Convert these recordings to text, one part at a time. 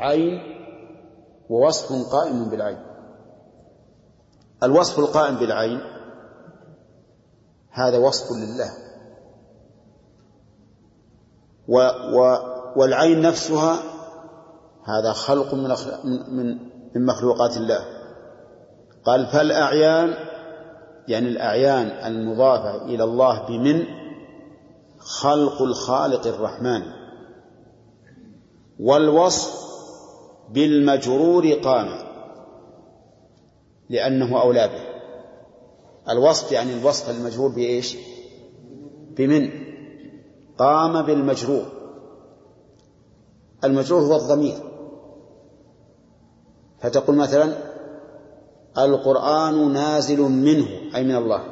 عين ووصف قائم بالعين. الوصف القائم بالعين هذا وصف لله. و و والعين نفسها هذا خلق من من من مخلوقات الله. قال فالأعيان يعني الأعيان المضافة إلى الله بمن؟ خلق الخالق الرحمن. والوصف بالمجرور قام. لأنه أولى به. الوصف يعني الوصف المجرور بإيش؟ بمن؟ قام بالمجرور. المجرور هو الضمير. فتقول مثلا القرآن نازل منه أي من الله.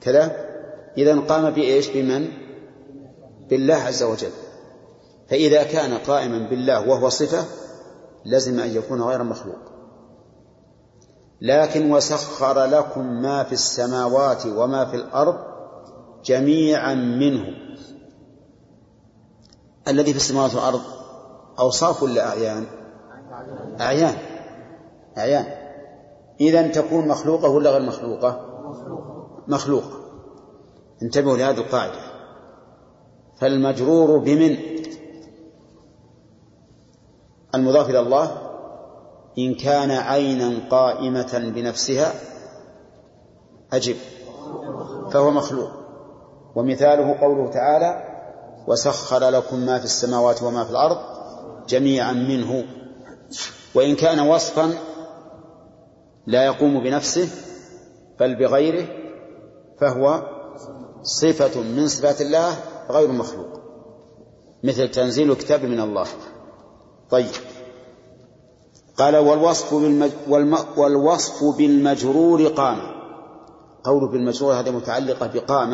كذا؟ إذا قام بإيش؟ بمن؟ بالله عز وجل. فإذا كان قائما بالله وهو صفة لزم أن يكون غير مخلوق. لكن وسخر لكم ما في السماوات وما في الأرض جميعا منه. الذي في السماوات والأرض أوصاف ولا أعيان؟ أعيان. أعيان. إذا تكون مخلوقة ولا غير مخلوقة؟ مخلوقة. انتبهوا لهذه القاعدة. فالمجرور بمن؟ المضاف إلى الله إن كان عينا قائمة بنفسها أجب فهو مخلوق. ومثاله قوله تعالى وسخر لكم ما في السماوات وما في الأرض جميعا منه. وإن كان وصفا لا يقوم بنفسه بل بغيره فهو صفة من صفات الله غير مخلوق. مثل تنزيل الكتاب من الله. طيب. قال والوصف بالمج... والم... والوصف بالمجرور قام. قول بالمجرور هذا متعلقة بقام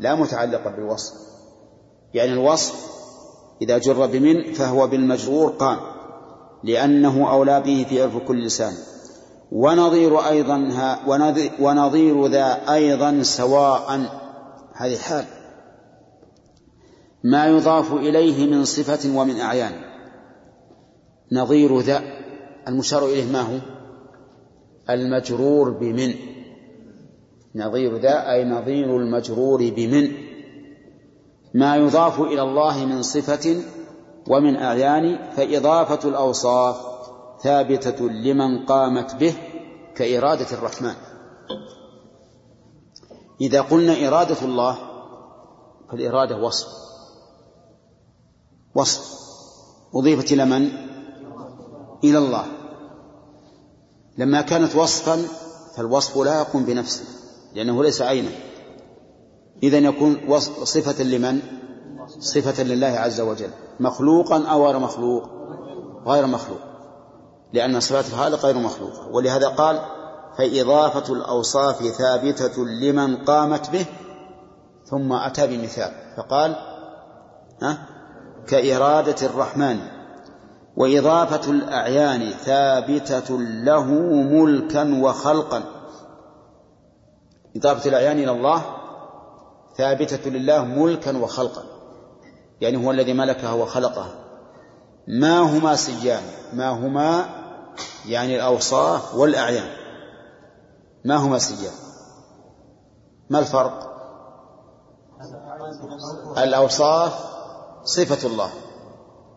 لا متعلقة بالوصف. يعني الوصف إذا جر بمن فهو بالمجرور قام لأنه أولى به في عرف كل لسان. ونظير أيضا ها ونظير, ونظير ذا أيضا سواء. هذه حال. ما يضاف إليه من صفة ومن أعيان. نظير ذا المشار إليه ما هو؟ المجرور بمن. نظير ذا أي نظير المجرور بمن. ما يضاف إلى الله من صفة ومن أعيان فإضافة الأوصاف ثابتة لمن قامت به كإرادة الرحمن. إذا قلنا إرادة الله فالإرادة وصف. وصف. أضيفت إلى من؟ إلى الله. لما كانت وصفا فالوصف لا يقوم بنفسه لأنه ليس عينا. إذا يكون صفة لمن؟ صفة لله عز وجل. مخلوقا أو غير مخلوق؟ غير مخلوق. لأن صفات الخالق غير مخلوقة. ولهذا قال فإضافة الأوصاف ثابتة لمن قامت به ثم أتى بمثال. فقال ها؟ كإرادة الرحمن. وإضافة الأعيان ثابتة له ملكا وخلقا. إضافة الأعيان إلى الله ثابتة لله ملكا وخلقا. يعني هو الذي ملكها وخلقها. ما هما سجان؟ ما هما يعني الأوصاف والأعيان؟ ما هما سجان؟ ما الفرق؟ الأوصاف صفة الله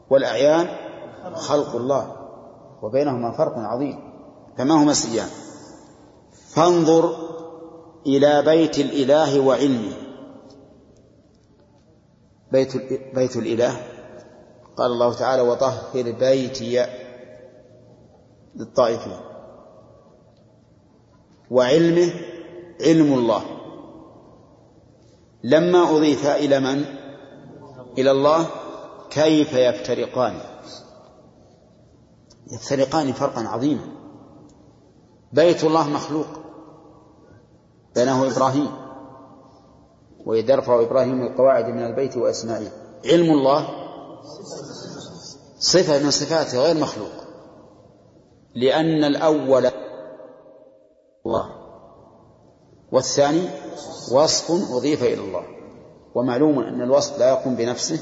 والأعيان خلق الله وبينهما فرق عظيم فما هما سجان فانظر إلى بيت الإله وعلمه. بيت بيت الإله. قال الله تعالى وطهر بيتي للطائفين. وعلمه علم الله. لما أضيف إلى من؟ إلى الله. كيف يفترقان؟ يفترقان فرقا عظيما. بيت الله مخلوق. بناه إبراهيم. وإذ يرفع إبراهيم القواعد من البيت وإسماعيل علم الله. صفة من صفاته غير مخلوق. لأن الأول الله. والثاني وصف أضيف إلى الله. ومعلوم أن الوصف لا يقوم بنفسه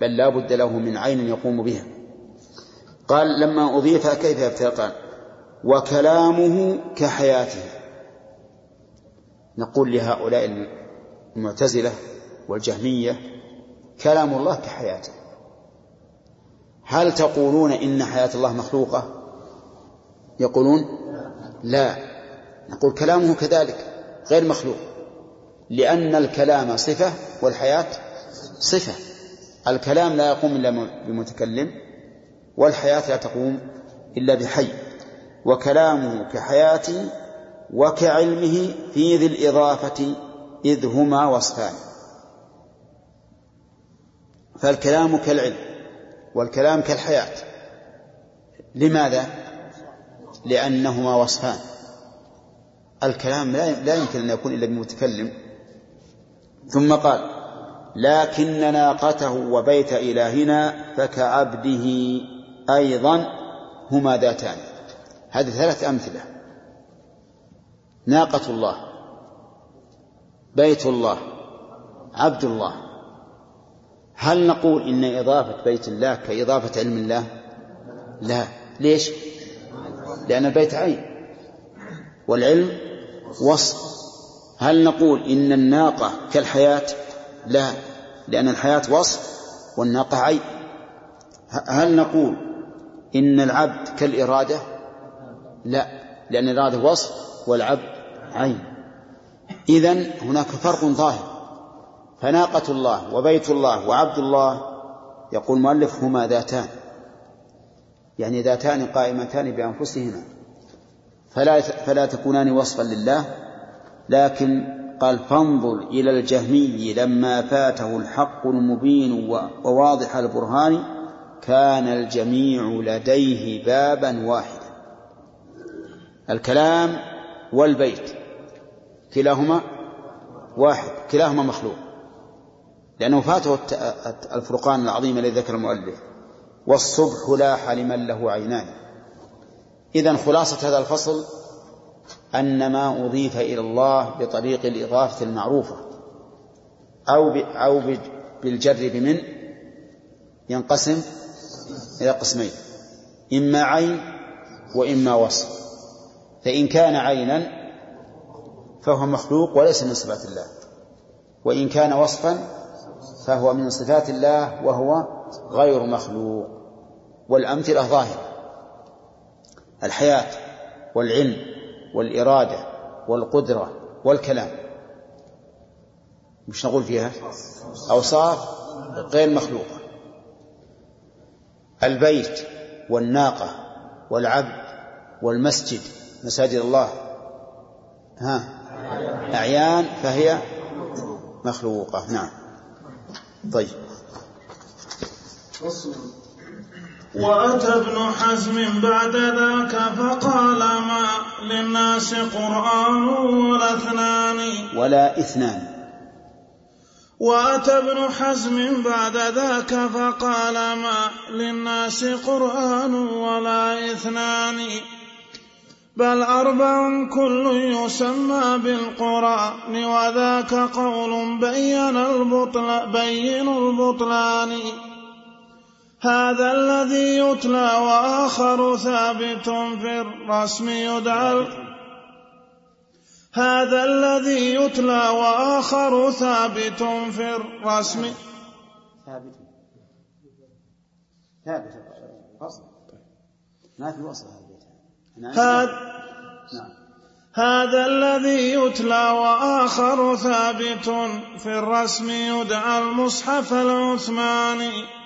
بل لا بد له من عين يقوم بها. قال لما أضيف كيف يفترقان وكلامه كحياته. نقول لهؤلاء المعتزلة والجهمية كلام الله كحياته. هل تقولون إن حياة الله مخلوقة؟ يقولون لا. نقول كلامه كذلك غير مخلوق. لأن الكلام صفة والحياة صفة. الكلام لا يقوم إلا بمتكلم. والحياة لا تقوم إلا بحي وكلامه كحياته وكعلمه في ذي الإضافة إذ هما وصفان. فالكلام كالعلم والكلام كالحياة. لماذا؟ لأنهما وصفان. الكلام لا يمكن أن يكون إلا بمتكلم. ثم قال لكن ناقته وبيت إلهنا فكعبده أيضا هما ذاتان. هذه ثلاث أمثلة. ناقة الله بيت الله عبد الله. هل نقول إن إضافة بيت الله كإضافة علم الله؟ لا. ليش؟ لأن البيت عين. والعلم وصف. هل نقول إن الناقة كالحياة؟ لا. لأن الحياة وصف والناقة عين. هل نقول إن العبد كالإرادة؟ لا لأن الإرادة وصف والعبد عين. إذن هناك فرق ظاهر. فناقة الله وبيت الله وعبد الله يقول المؤلف هما ذاتان. يعني ذاتان قائمتان بأنفسهما. فلا فلا تكونان وصفا لله. لكن قال فانظر إلى الجهمي لما فاته الحق المبين وواضح البرهان كان الجميع لديه بابا واحدا. الكلام والبيت كلاهما واحد كلاهما مخلوق. لأنه فاته الفرقان العظيم الذي ذكر المؤلف والصبح لاح لمن له عينان. إذا خلاصة هذا الفصل أن ما أضيف إلى الله بطريق الإضافة المعروفة أو أو بالجر بمن؟ ينقسم إلى قسمين. إما عين وإما وصف. فإن كان عينا فهو مخلوق وليس من صفات الله. وإن كان وصفا فهو من صفات الله وهو غير مخلوق. والأمثلة ظاهرة. الحياة والعلم والإرادة والقدرة والكلام. مش نقول فيها؟ أوصاف غير مخلوقة. البيت والناقة والعبد والمسجد مساجد الله. ها؟ أعيان فهي مخلوقة. نعم. طيب. وأتى ابن حزم بعد ذاك فقال ما للناس قرآن ولا اثنان؟ ولا اثنان. وأتى ابن حزم بعد ذاك فقال ما للناس قرآن ولا إثنان بل أربع كل يسمى بالقرآن وذاك قول بين البطل بين البطلان. هذا الذي يتلى وآخر ثابت في الرسم يدعى هذا الذي يتلى وآخر ثابت في الرسم. ثابت. ثابت. ما في وصل هذا نعم. هذا الذي يتلى وآخر ثابت في الرسم. يدعى المصحف العثماني.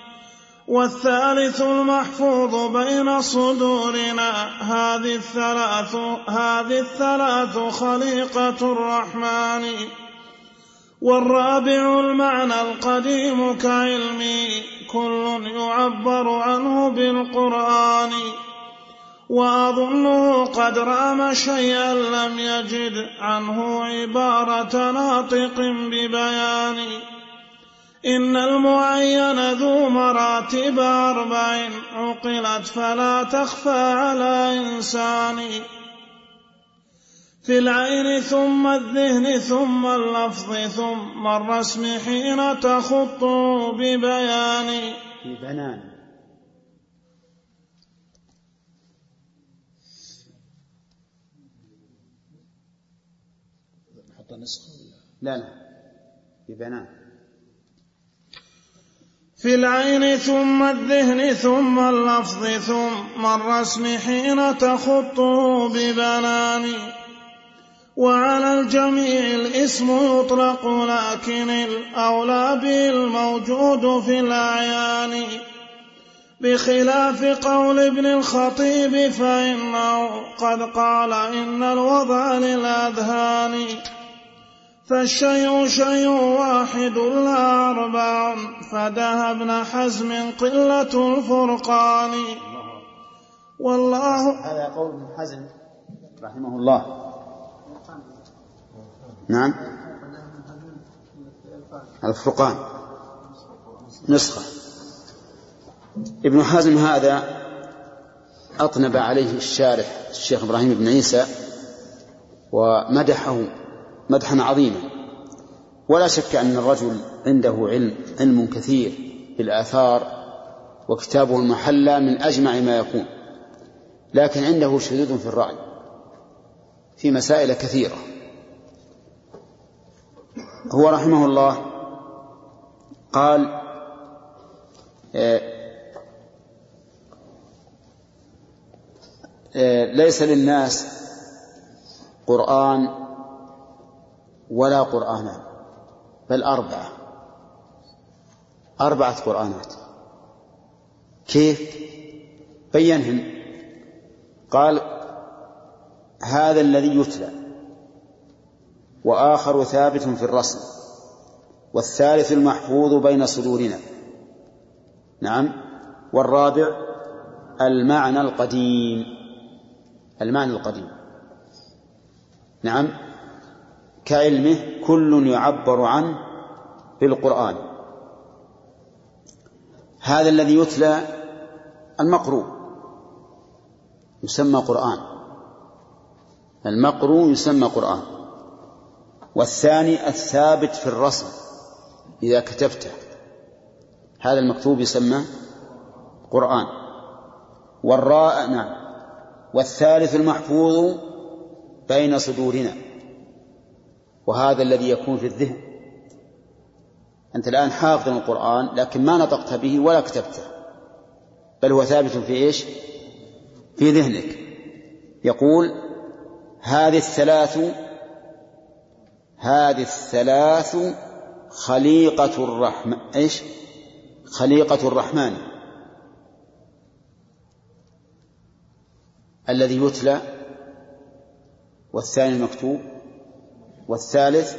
والثالث المحفوظ بين صدورنا. هذه الثلاث هذه الثلاث خليقة الرحمن. والرابع المعنى القديم كعلمي. كل يعبر عنه بالقرآن. وأظنه قد رام شيئا لم يجد عنه عبارة ناطق ببيان. إن المعين ذو مراتب أربع عقلت فلا تخفى على إنسان. في العين ثم الذهن ثم اللفظ ثم الرسم حين تخط ببيان. ببنان نحط نسخة لا لا. ببنان في العين ثم الذهن ثم اللفظ ثم الرسم حين تخطه ببنان. وعلى الجميع الاسم يطلق لكن الأولى به الموجود في الأعيان. بخلاف قول ابن الخطيب فإنه قد قال إن الوضع للأذهان. فالشيء شيء واحد لا أربع فدها ابن حزم قلة الفرقان. والله هذا قول ابن حزم رحمه الله. نعم. الفرقان. نسخة. ابن حزم هذا أطنب عليه الشارح الشيخ إبراهيم بن عيسى ومدحه مدحا عظيما. ولا شك أن الرجل عنده علم علم كثير بالآثار وكتابه المحلى من أجمع ما يكون. لكن عنده شذوذ في الرأي في مسائل كثيرة. هو رحمه الله قال آه، آه، ليس للناس قرآن ولا قرآنان بل أربعة. أربعة قرآنات. كيف؟ بينهم. قال هذا الذي يتلى وآخر ثابت في الرسم والثالث المحفوظ بين صدورنا. نعم. والرابع المعنى القديم. المعنى القديم. نعم. كعلمه كل يعبر عنه بالقرآن. هذا الذي يتلى المقروء يسمى قرآن. المقروء يسمى قرآن. والثاني الثابت في الرسم إذا كتبته. هذا المكتوب يسمى قرآن. والراء نعم. والثالث المحفوظ بين صدورنا. وهذا الذي يكون في الذهن. أنت الآن حافظ القرآن لكن ما نطقت به ولا كتبته. بل هو ثابت في إيش؟ في ذهنك. يقول هذه الثلاث هذه الثلاث خليقة الرحمن. إيش؟ خليقة الرحمن. الذي يتلى والثاني المكتوب والثالث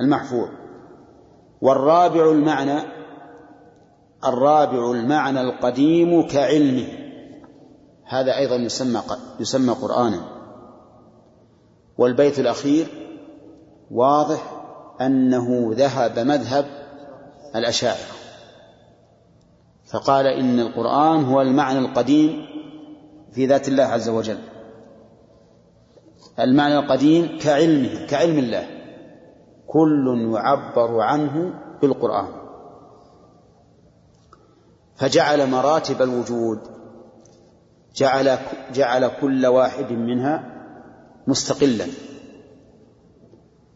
المحفوظ. والرابع المعنى الرابع المعنى القديم كعلمه. هذا أيضا يسمى يسمى قرآنا. والبيت الأخير واضح أنه ذهب مذهب الأشاعرة. فقال إن القرآن هو المعنى القديم في ذات الله عز وجل. المعنى القديم كعلمه كعلم الله. كل يعبر عنه بالقرآن. فجعل مراتب الوجود جعل جعل كل واحد منها مستقلا.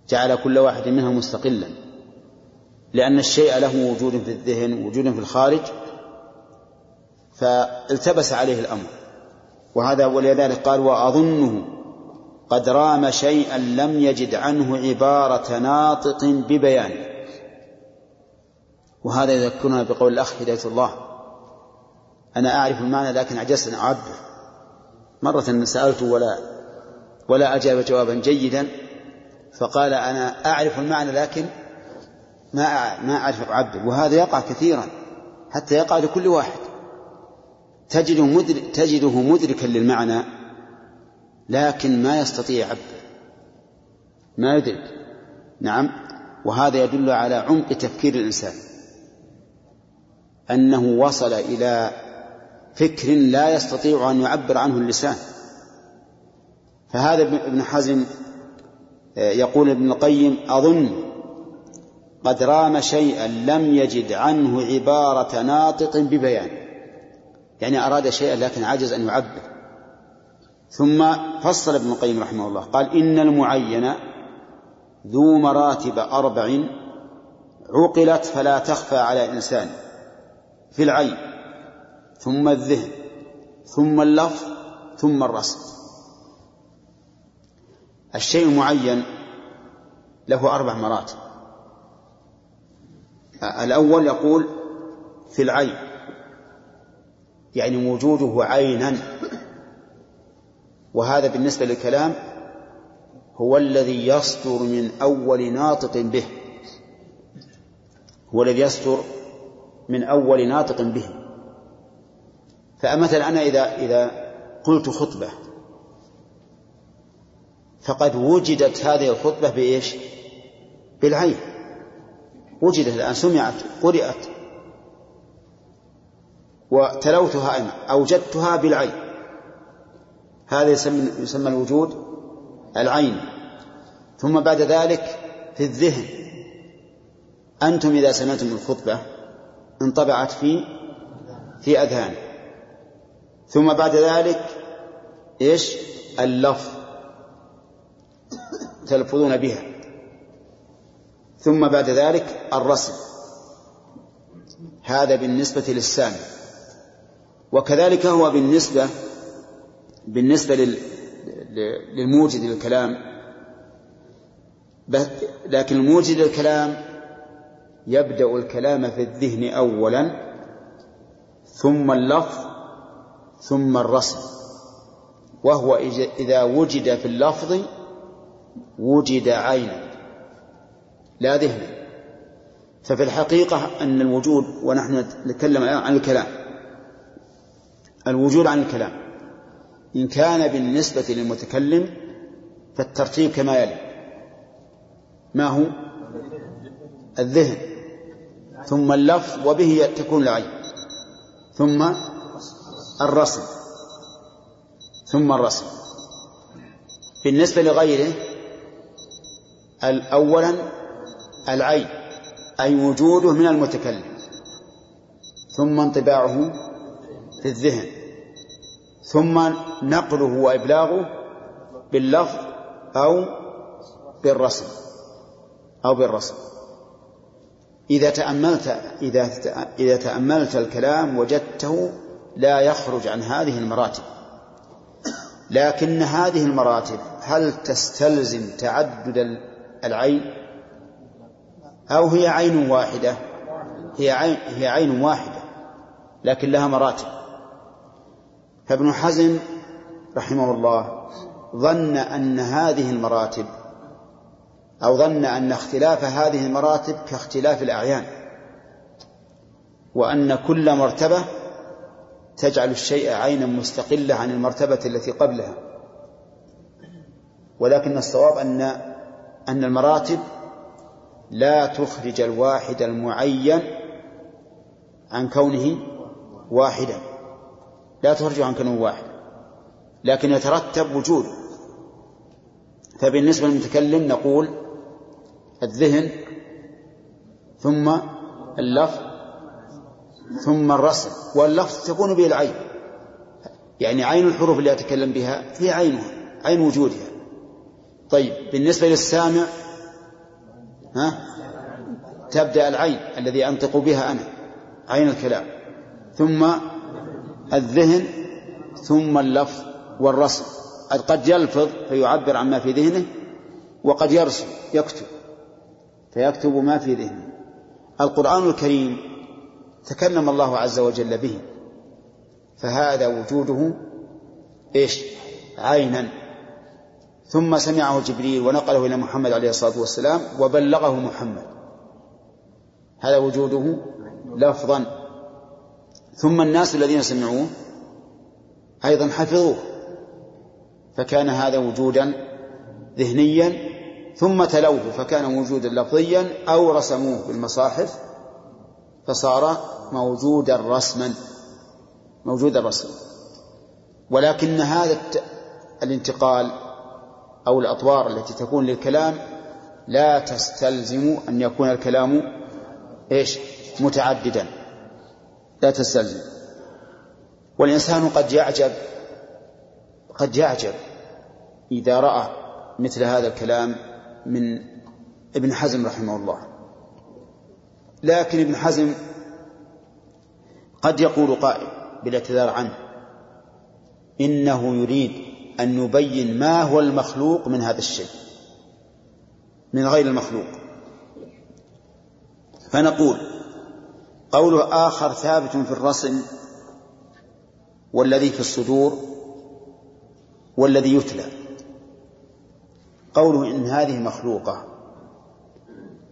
جعل كل واحد منها مستقلا. لأن الشيء له وجود في الذهن وجود في الخارج فالتبس عليه الأمر. وهذا ولذلك قال وأظنه قد رام شيئا لم يجد عنه عبارة ناطق ببيان. وهذا يذكرنا بقول الأخ هداية الله. أنا أعرف المعنى لكن عجزت أن أعبر. مرة سألته ولا ولا أجاب جوابا جيدا فقال أنا أعرف المعنى لكن ما ما أعرف أعبر. وهذا يقع كثيرا حتى يقع لكل واحد. تجده مدرك تجده مدركا للمعنى. لكن ما يستطيع يعبر ما يدرك نعم. وهذا يدل على عمق تفكير الإنسان. أنه وصل إلى فكر لا يستطيع أن يعبر عنه اللسان. فهذا ابن حزم يقول ابن القيم أظن قد رام شيئا لم يجد عنه عبارة ناطق ببيان. يعني أراد شيئا لكن عجز أن يعبر. ثم فصل ابن القيم رحمه الله قال إن المعين ذو مراتب أربع عقلت فلا تخفى على إنسان في العين ثم الذهن ثم اللفظ ثم الرسم. الشيء المعين له أربع مراتب. الأول يقول في العين يعني وجوده عينا. وهذا بالنسبة للكلام هو الذي يصدر من أول ناطق به. هو الذي يصدر من أول ناطق به. فمثلا أنا إذا إذا قلت خطبة فقد وجدت هذه الخطبة بإيش؟ بالعين. وجدت الآن سمعت قرأت وتلوتها أنا أوجدتها بالعين. هذا يسمى, يسمى الوجود العين. ثم بعد ذلك في الذهن. أنتم إذا سمعتم الخطبة انطبعت في في أذهان. ثم بعد ذلك إيش؟ اللفظ. تلفظون بها. ثم بعد ذلك الرسم. هذا بالنسبة للسامع. وكذلك هو بالنسبة بالنسبة لل للموجد للكلام لكن الموجد للكلام يبدأ الكلام في الذهن أولا ثم اللفظ ثم الرسم. وهو إذا وجد في اللفظ وجد عينا لا ذهنا ففي الحقيقة أن الوجود ونحن نتكلم الآن عن الكلام الوجود عن الكلام. إن كان بالنسبة للمتكلم فالترتيب كما يلي. ما هو؟ الذهن. ثم اللفظ وبه تكون العين. ثم الرسم. ثم الرسم. بالنسبة لغيره أولا العين أي وجوده من المتكلم. ثم انطباعه في الذهن. ثم نقله وإبلاغه باللفظ أو بالرسم أو بالرسم. إذا تأملت إذا إذا تأملت الكلام وجدته لا يخرج عن هذه المراتب. لكن هذه المراتب هل تستلزم تعدد العين؟ أو هي عين واحدة؟ هي عين هي عين واحدة لكن لها مراتب. فابن حزم رحمه الله ظن أن هذه المراتب أو ظن أن اختلاف هذه المراتب كاختلاف الأعيان وأن كل مرتبة تجعل الشيء عينا مستقلة عن المرتبة التي قبلها. ولكن الصواب أن أن المراتب لا تخرج الواحد المعين عن كونه واحدا. لا تخرج عن كونه واحد. لكن يترتب وجود. فبالنسبة للمتكلم نقول الذهن ثم اللفظ ثم الرسم. واللفظ تكون به العين. يعني عين الحروف اللي أتكلم بها هي عينها عين وجودها. طيب بالنسبة للسامع ها؟ تبدأ العين الذي أنطق بها أنا عين الكلام. ثم الذهن ثم اللفظ والرسم. قد يلفظ فيعبر عما في ذهنه وقد يرسم يكتب فيكتب ما في ذهنه. القرآن الكريم تكلم الله عز وجل به فهذا وجوده إيش؟ عينا. ثم سمعه جبريل ونقله إلى محمد عليه الصلاة والسلام وبلغه محمد. هذا وجوده لفظا. ثم الناس الذين سمعوه أيضا حفظوه فكان هذا وجودا ذهنيا ثم تلوه فكان وجودا لفظيا أو رسموه بالمصاحف فصار موجودا رسما موجودا رسما. ولكن هذا الانتقال أو الأطوار التي تكون للكلام لا تستلزم أن يكون الكلام إيش؟ متعددا. لا تستلزم والإنسان قد يعجب قد يعجب إذا رأى مثل هذا الكلام من ابن حزم رحمه الله. لكن ابن حزم قد يقول قائل بالاعتذار عنه إنه يريد أن يبين ما هو المخلوق من هذا الشيء من غير المخلوق. فنقول قوله آخر ثابت في الرسل والذي في الصدور والذي يتلى. قوله إن هذه مخلوقة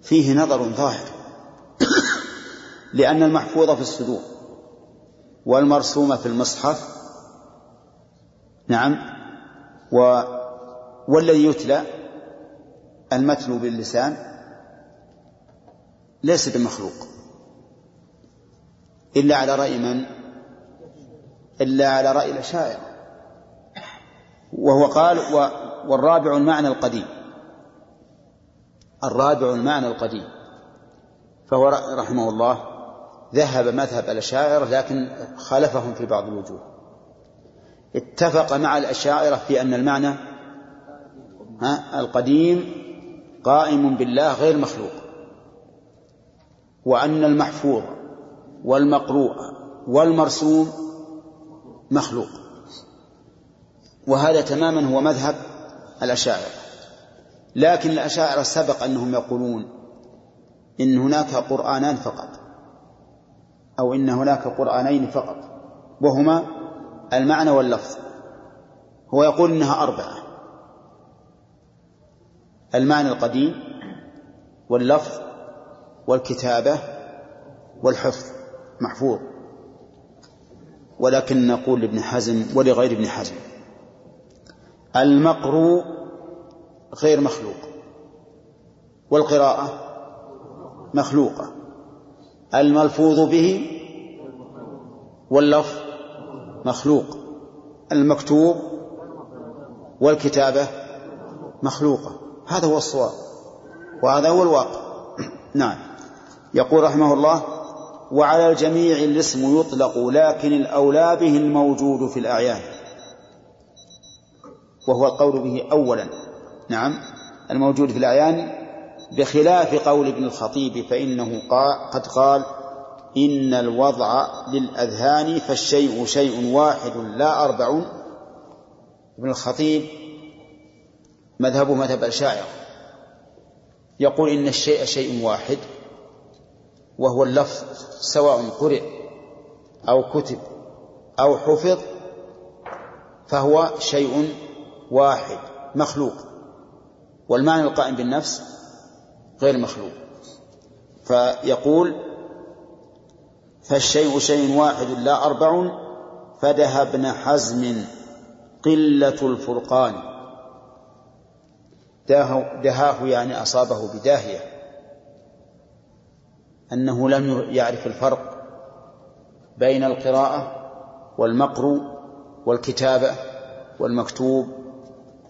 فيه نظر ظاهر لأن المحفوظ في الصدور والمرسوم في المصحف نعم و والذي يتلى المتلو باللسان ليس بمخلوق. إلا على رأي من؟ إلا على رأي الأشاعرة. وهو قال و والرابع المعنى القديم. الرابع المعنى القديم. فهو رحمه الله ذهب مذهب الأشاعرة لكن خالفهم في بعض الوجوه. اتفق مع الأشاعرة في أن المعنى القديم قائم بالله غير مخلوق. وأن المحفوظ والمقروء والمرسوم مخلوق. وهذا تماما هو مذهب الأشاعرة. لكن الأشاعرة سبق أنهم يقولون إن هناك قرآنان فقط أو إن هناك قرآنين فقط وهما المعنى واللفظ. هو يقول إنها أربعة. المعنى القديم واللفظ والكتابة والحفظ. محفوظ. ولكن نقول لابن حزم ولغير ابن حزم المقروء غير مخلوق والقراءة مخلوقة الملفوظ به واللفظ مخلوق المكتوب والكتابة مخلوقة. هذا هو الصواب وهذا هو الواقع. نعم. يقول رحمه الله وعلى الجميع الاسم يطلق لكن الأولى به الموجود في الأعيان. وهو القول به أولا. نعم. الموجود في الأعيان بخلاف قول ابن الخطيب فإنه قد قال إن الوضع للأذهان فالشيء شيء واحد لا أربع. ابن الخطيب مذهبه مذهب الشاعر. يقول إن الشيء شيء واحد. وهو اللفظ سواء قرئ أو كتب أو حفظ فهو شيء واحد مخلوق. والمعنى القائم بالنفس غير مخلوق. فيقول فالشيء شيء واحد لا أربع فدها ابن حزم قلة الفرقان. دهاه يعني أصابه بداهية. أنه لم يعرف الفرق بين القراءة والمقر والكتابة والمكتوب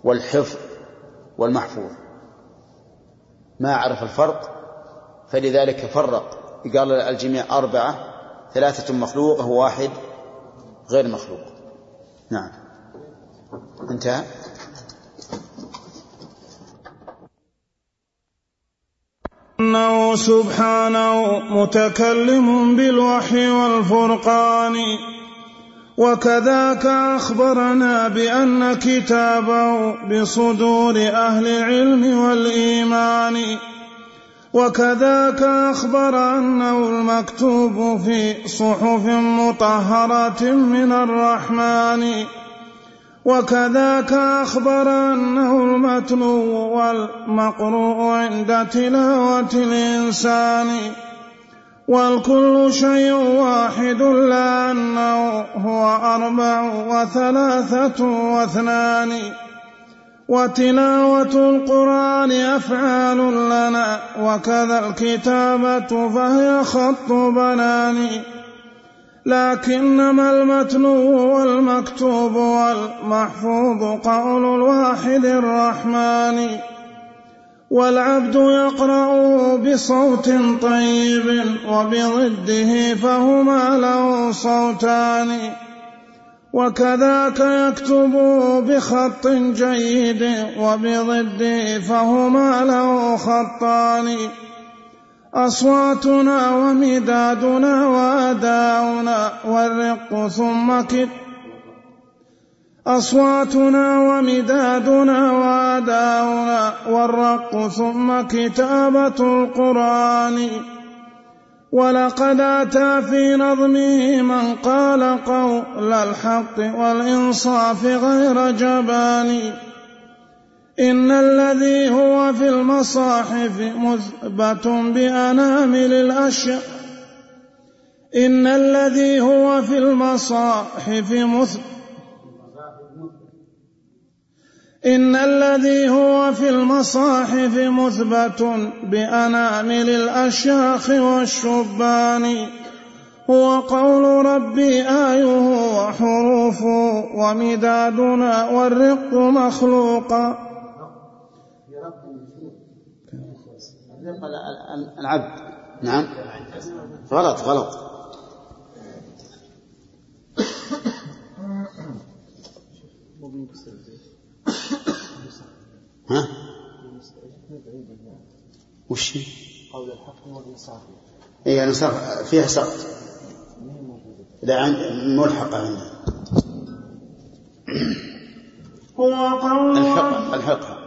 والحفظ والمحفوظ. ما عرف الفرق فلذلك فرق. قال الجميع أربعة ثلاثة مخلوقة وواحد غير مخلوق. نعم. انتهى. أنه سبحانه متكلم بالوحي والفرقان. وكذاك أخبرنا بأن كتابه بصدور أهل العلم والإيمان. وكذاك أخبر أنه المكتوب في صحف مطهرة من الرحمن. وكذاك أخبر أنه المتلو والمقروء عند تلاوة الإنسان والكل شيء واحد لا أنه هو أربع وثلاثة واثنان وتلاوة القرآن أفعال لنا وكذا الكتابة فهي خط بنان. لكنما المتلو والمكتوب والمحفوظ قول الواحد الرحمن. والعبد يقرأ بصوت طيب وبضده فهما له صوتان. وكذاك يكتب بخط جيد وبضده فهما له خطان. أصواتنا ومدادنا وأداؤنا والرق ثم كت أصواتنا ومدادنا وأداؤنا والرق ثم كتابة القرآن. ولقد أتى في نظمه من قال قول الحق والإنصاف غير جبان. إن الذي هو في المصاحف مثبت بأنامل الأشياء إن الذي هو في المصاحف مثبت إن الذي هو في المصاحف مثبت بأنامل الأشياخ والشبان. هو قول ربي آيه وحروفه ومدادنا والرق مخلوقا. العبد. نعم. غلط غلط. ها؟ وش قول الحق والانصاف اي الانصاف فيها سقط. لا ملحقة عنده هو قول الحق الحقها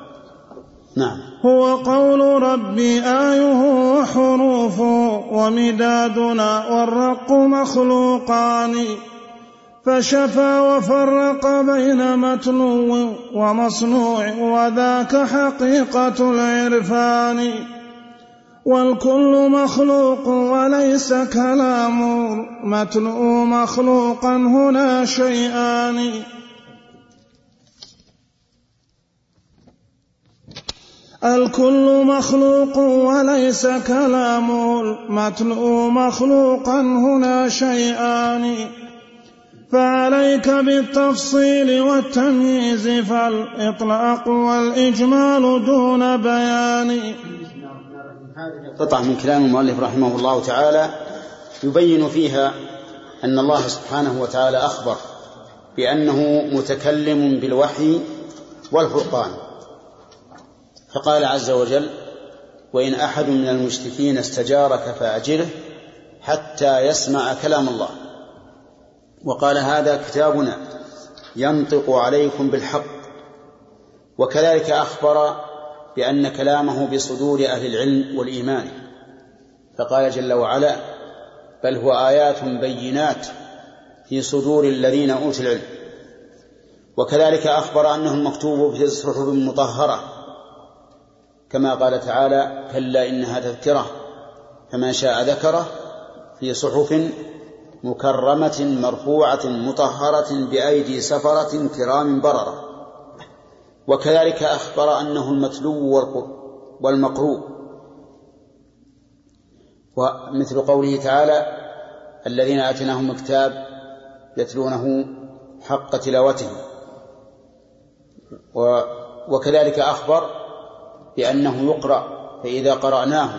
نعم. هو قول ربي آيه وحروفه ومدادنا والرق مخلوقان. فشفى وفرق بين متلو ومصنوع وذاك حقيقة العرفان. والكل مخلوق وليس كلام متلو مخلوقا هنا شيئان. الكل مخلوق وليس كلام المتلو مخلوقا هنا شيئان. فعليك بالتفصيل والتمييز فالإطلاق والإجمال دون بيان. قطع من كلام المؤلف رحمه الله تعالى يبين فيها أن الله سبحانه وتعالى أخبر بأنه متكلم بالوحي والفرقان. فقال عز وجل وإن أحد من المشركين استجارك فأجره حتى يسمع كلام الله. وقال هذا كتابنا ينطق عليكم بالحق وكذلك أخبر بأن كلامه بصدور أهل العلم والإيمان. فقال جل وعلا بل هو آيات بينات في صدور الذين أوتوا العلم. وكذلك أخبر أنه المكتوب في الصحف المطهرة كما قال تعالى كلا إنها تذكرة فمن شاء ذكره في صحف مكرمة مرفوعة مطهرة بأيدي سفرة كرام بررة. وكذلك أخبر أنه المتلو والمقروء. ومثل قوله تعالى الذين آتيناهم الكتاب يتلونه حق تلاوته. وكذلك أخبر بأنه يقرأ فإذا قرأناه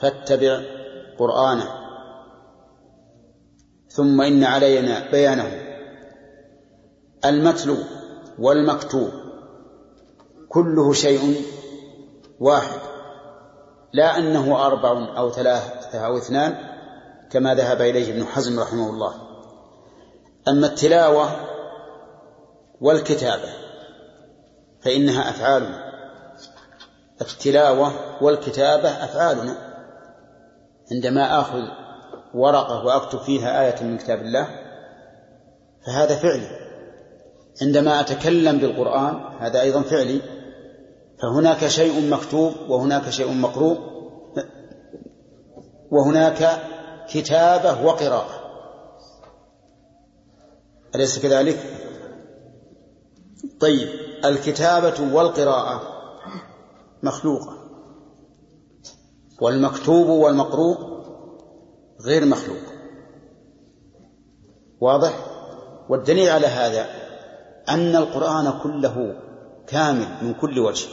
فاتبع قرآنه. ثم إن علينا بيانه. المتلو والمكتوب كله شيء واحد. لا أنه أربع أو ثلاثة أو اثنان كما ذهب إليه ابن حزم رحمه الله. أما التلاوة والكتابة فإنها أفعال التلاوة والكتابة أفعالنا. عندما آخذ ورقة وأكتب فيها آية من كتاب الله فهذا فعلي. عندما أتكلم بالقرآن هذا أيضا فعلي. فهناك شيء مكتوب وهناك شيء مقروء. وهناك كتابة وقراءة. أليس كذلك؟ طيب الكتابة والقراءة مخلوقة. والمكتوب والمقروء غير مخلوق. واضح؟ والدليل على هذا أن القرآن كله كامل من كل وجه.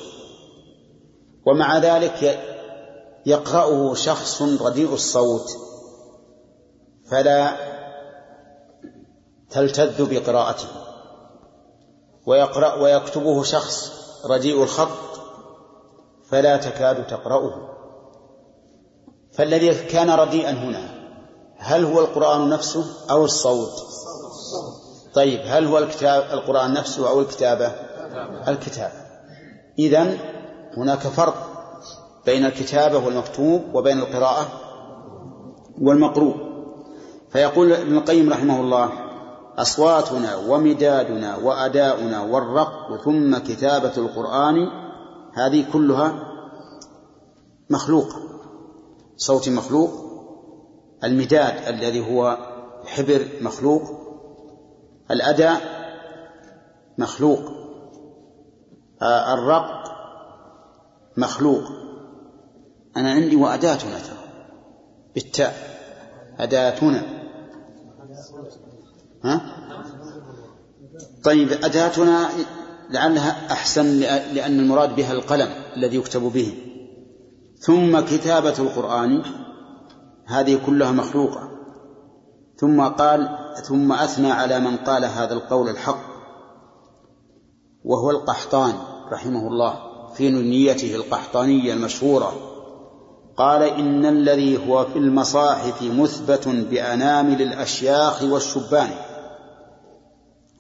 ومع ذلك يقرأه شخص رديء الصوت. فلا تلتذ بقراءته. ويقرأ ويكتبه شخص رديء الخط فلا تكاد تقرأه. فالذي كان رديئا هنا هل هو القرآن نفسه أو الصوت؟ طيب هل هو الكتاب القرآن نفسه أو الكتابة؟ الكتابة إذن هناك فرق بين الكتابة والمكتوب وبين القراءة والمقروء. فيقول ابن القيم رحمه الله أصواتنا ومدادنا وأداؤنا والرق ثم كتابة القرآن هذه كلها مخلوقة صوت مخلوق المداد الذي هو حبر مخلوق الأداء مخلوق الرق مخلوق أنا عندي وأداتنا ترى بالتاء أداتنا ها؟ طيب أداتنا لعلها أحسن لأن المراد بها القلم الذي يكتب به. ثم كتابة القرآن هذه كلها مخلوقة. ثم قال ثم أثنى على من قال هذا القول الحق وهو القحطان رحمه الله في نيته القحطانية المشهورة. قال إن الذي هو في المصاحف مثبت بأنامل الأشياخ والشبان.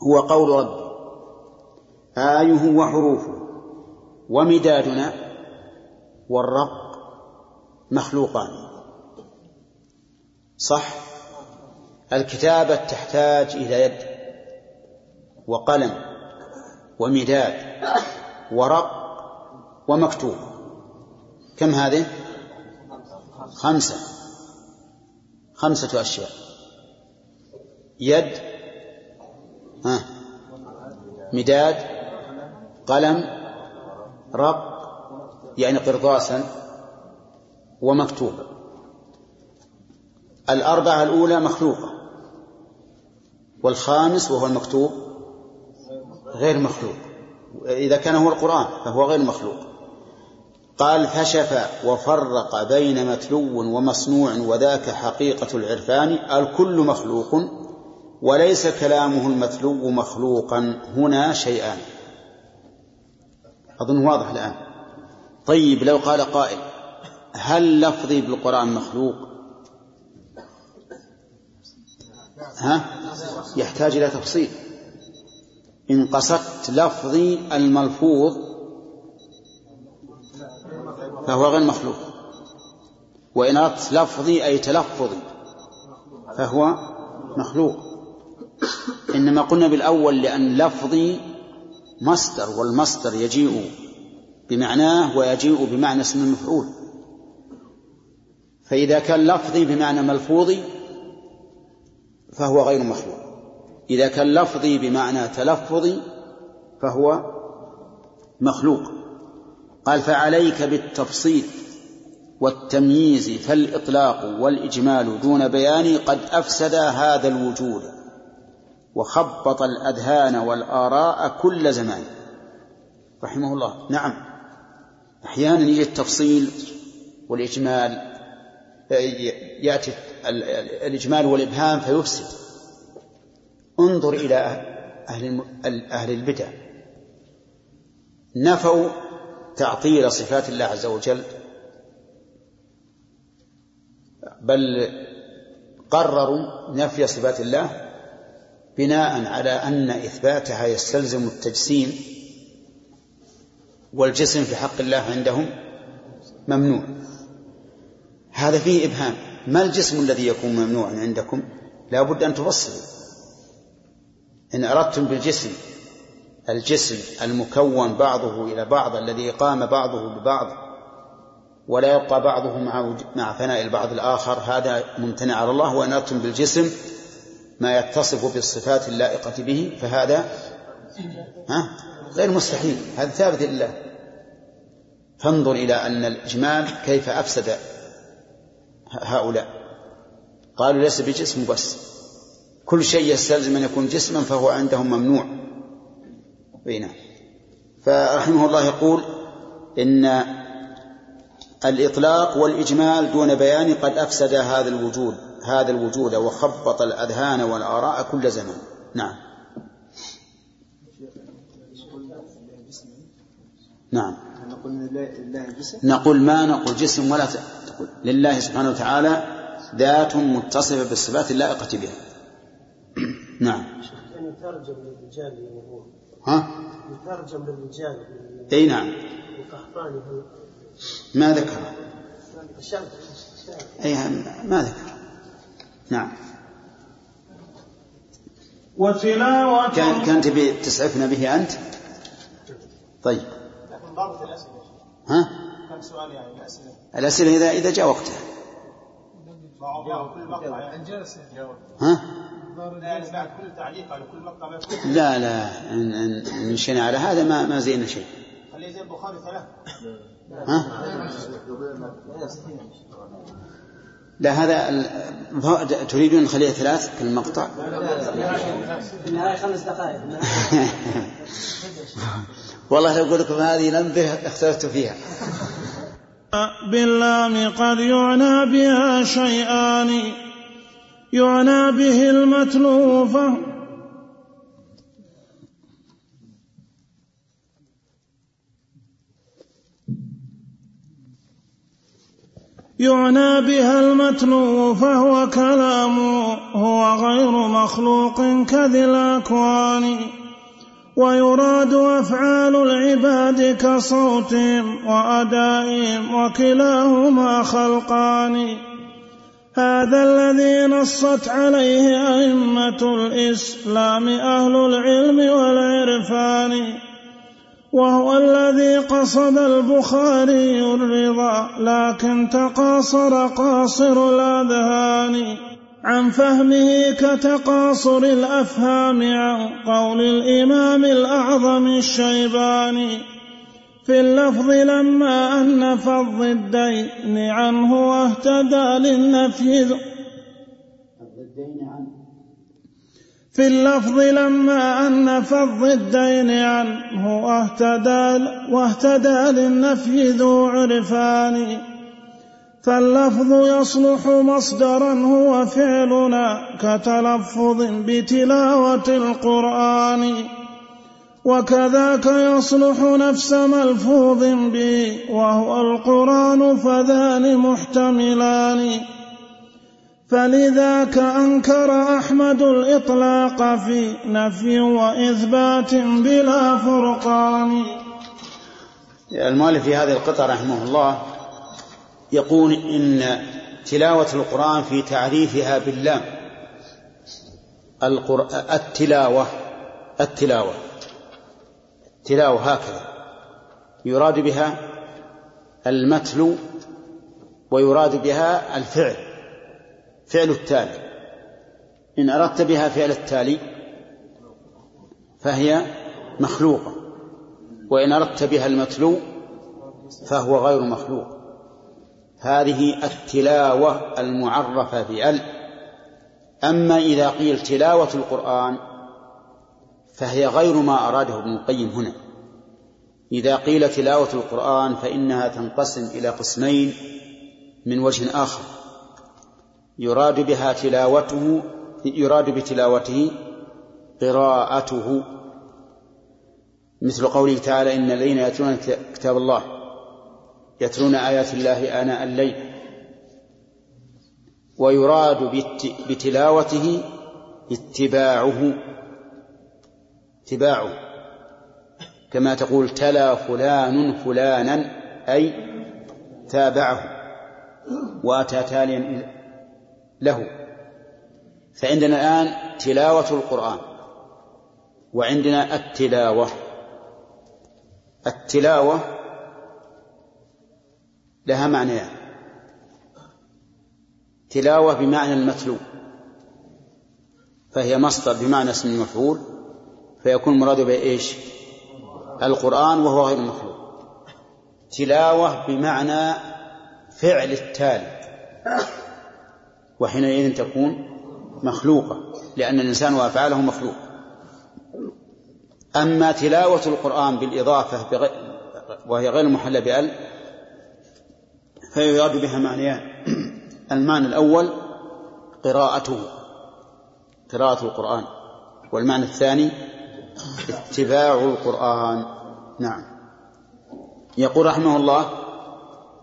هو قول ربي آيه وحروفه ومدادنا والرق مخلوقان. صح؟ الكتابة تحتاج إلى يد وقلم ومداد ورق ومكتوب. كم هذه؟ خمسة. خمسة أشياء. يد ها مداد قلم رق يعني قرطاسا ومكتوبا الأربعة الأولى مخلوقة والخامس وهو المكتوب غير مخلوق. إذا كان هو القرآن فهو غير مخلوق. قال فشف وفرق بين متلو ومصنوع وذاك حقيقة العرفان الكل مخلوق وليس كلامه المتلو مخلوقا هنا شيئان. أظن واضح الآن. طيب لو قال قائل هل لفظي بالقرآن مخلوق؟ ها؟ يحتاج إلى تفصيل. إن قصدت لفظي الملفوظ فهو غير مخلوق. وإن أردت لفظي أي تلفظي فهو مخلوق. إنما قلنا بالأول لأن لفظي مصدر والمصدر يجيء بمعناه ويجيء بمعنى اسم المفعول. فإذا كان لفظي بمعنى ملفوظي فهو غير مخلوق. إذا كان لفظي بمعنى تلفظي فهو مخلوق. قال فعليك بالتفصيل والتمييز فالإطلاق والإجمال دون بيان قد أفسد هذا الوجود. وخبط الأذهان والآراء كل زمان. رحمه الله. نعم. أحيانا يجي التفصيل والإجمال يأتي الإجمال والإبهام فيفسد. انظر إلى أهل أهل البدع. نفوا تعطيل صفات الله عز وجل. بل قرروا نفي صفات الله بناء على أن إثباتها يستلزم التجسيم والجسم في حق الله عندهم ممنوع. هذا فيه إبهام. ما الجسم الذي يكون ممنوعا عندكم؟ لا بد أن تفصلوا. إن أردتم بالجسم الجسم المكون بعضه إلى بعض الذي قام بعضه ببعض ولا يبقى بعضه مع مع فناء البعض الآخر هذا ممتنع على الله. وإن أردتم بالجسم ما يتصف بالصفات اللائقة به فهذا ها؟ غير مستحيل هذا ثابت لله. فانظر إلى أن الإجمال كيف أفسد هؤلاء. قالوا ليس بجسم بس. كل شيء يستلزم أن يكون جسما فهو عندهم ممنوع. بينه فرحمه الله يقول إن الإطلاق والإجمال دون بيان قد أفسد هذا الوجود. هذا الوجود وخبط الأذهان والآراء كل زمان نعم. نعم. نقول ما نقول جسم ولا تقول. لله سبحانه وتعالى ذات متصفة بالصفات اللائقة بها. نعم. يعني يترجم للرجال ها؟ يترجم للرجال إي نعم. القحطاني ما ذكر. إي ما ذكر. نعم وتلاوة كان كان تبي تسعفنا به أنت؟ طيب لكن ضابط الاسئله ها؟ كم سؤال يعني الأسئلة الاسئله اذا إذا جاء وقتها ها؟ لا بعد كل تعليق على كل مقطع لا لا إن, إن, إن مشينا على هذا ما ما زينا شيء خليه زي البخاري ثلاث ها؟ لا هذا تريدون نخليها ثلاث في المقطع؟ النهايه خمس دقائق والله لو أقول لكم هذه لمبة اختلفت فيها. باللام قد يعنى بها شيئان يعنى به المتلو يعنى بها المتلو فهو كلام هو غير مخلوق كذي الأكوان ويراد أفعال العباد كصوتهم وأدائهم وكلاهما خلقان. هذا الذي نصت عليه أئمة الإسلام أهل العلم والعرفان. وهو الذي قصد البخاري الرضا لكن تقاصر قاصر الأذهان. عن فهمه كتقاصر الأفهام عن قول الإمام الأعظم الشيباني في اللفظ لما أنف الضدين عنه واهتدى للنفي في اللفظ لما أنف الضدين عنه واهتدى, واهتدى للنفي ذو عرفان. فاللفظ يصلح مصدرا هو فعلنا كتلفظ بتلاوة القرآن. وكذاك يصلح نفس ملفوظ به وهو القرآن فذان محتملان. فلذاك أنكر أحمد الإطلاق في نفي وإثبات بلا فرقان. المؤلف في هذه القطعة رحمه الله يقول إن تلاوة القرآن في تعريفها القرآن التلاوة التلاوة تلاوة هكذا يراد بها المتلو ويراد بها الفعل. فعل التالي. إن أردت بها فعل التالي فهي مخلوقة وإن أردت بها المتلو فهو غير مخلوق. هذه التلاوة المعرفة بأل. أما إذا قيل تلاوة القرآن فهي غير ما أراده ابن القيم هنا. إذا قيل تلاوة القرآن فإنها تنقسم إلى قسمين من وجه آخر. يراد بها تلاوته يراد بتلاوته قراءته. مثل قوله تعالى إن الذين يتلون كتاب الله يتلون آيات الله آناء الليل. ويراد بتلاوته اتباعه. اتباعه. كما تقول تلا فلان فلانا أي تابعه. وأتى تاليا له. فعندنا الآن تلاوة القرآن وعندنا التلاوة. التلاوة لها معنيان. تلاوة بمعنى المتلو فهي مصدر بمعنى اسم المفعول فيكون المراد به إيش؟ القرآن وهو غير مخلوق. تلاوة بمعنى فعل التالي. وحينئذ تكون مخلوقة لأن الإنسان وأفعاله مخلوق. أما تلاوة القرآن بالإضافة وهي غير محلة بأل فيراد بها معنيان. المعنى الأول قراءته قراءة القرآن. والمعنى الثاني اتباع القرآن. نعم. يقول رحمه الله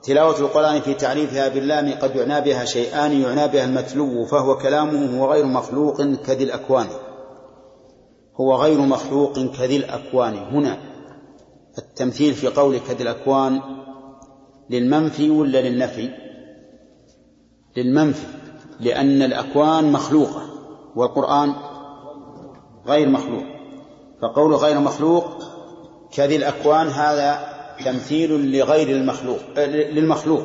تلاوة القرآن في تعريفها باللام قد يعنى بها شيئان يعنى بها المتلو فهو كلامه هو غير مخلوق كذي الأكوان. هو غير مخلوق كذي الأكوان. هنا التمثيل في قول كذي الأكوان للمنفي ولا للنفي؟ للمنفي لأن الأكوان مخلوقة والقرآن غير مخلوق. فقول غير مخلوق كذي الأكوان هذا تمثيل لغير المخلوق للمخلوق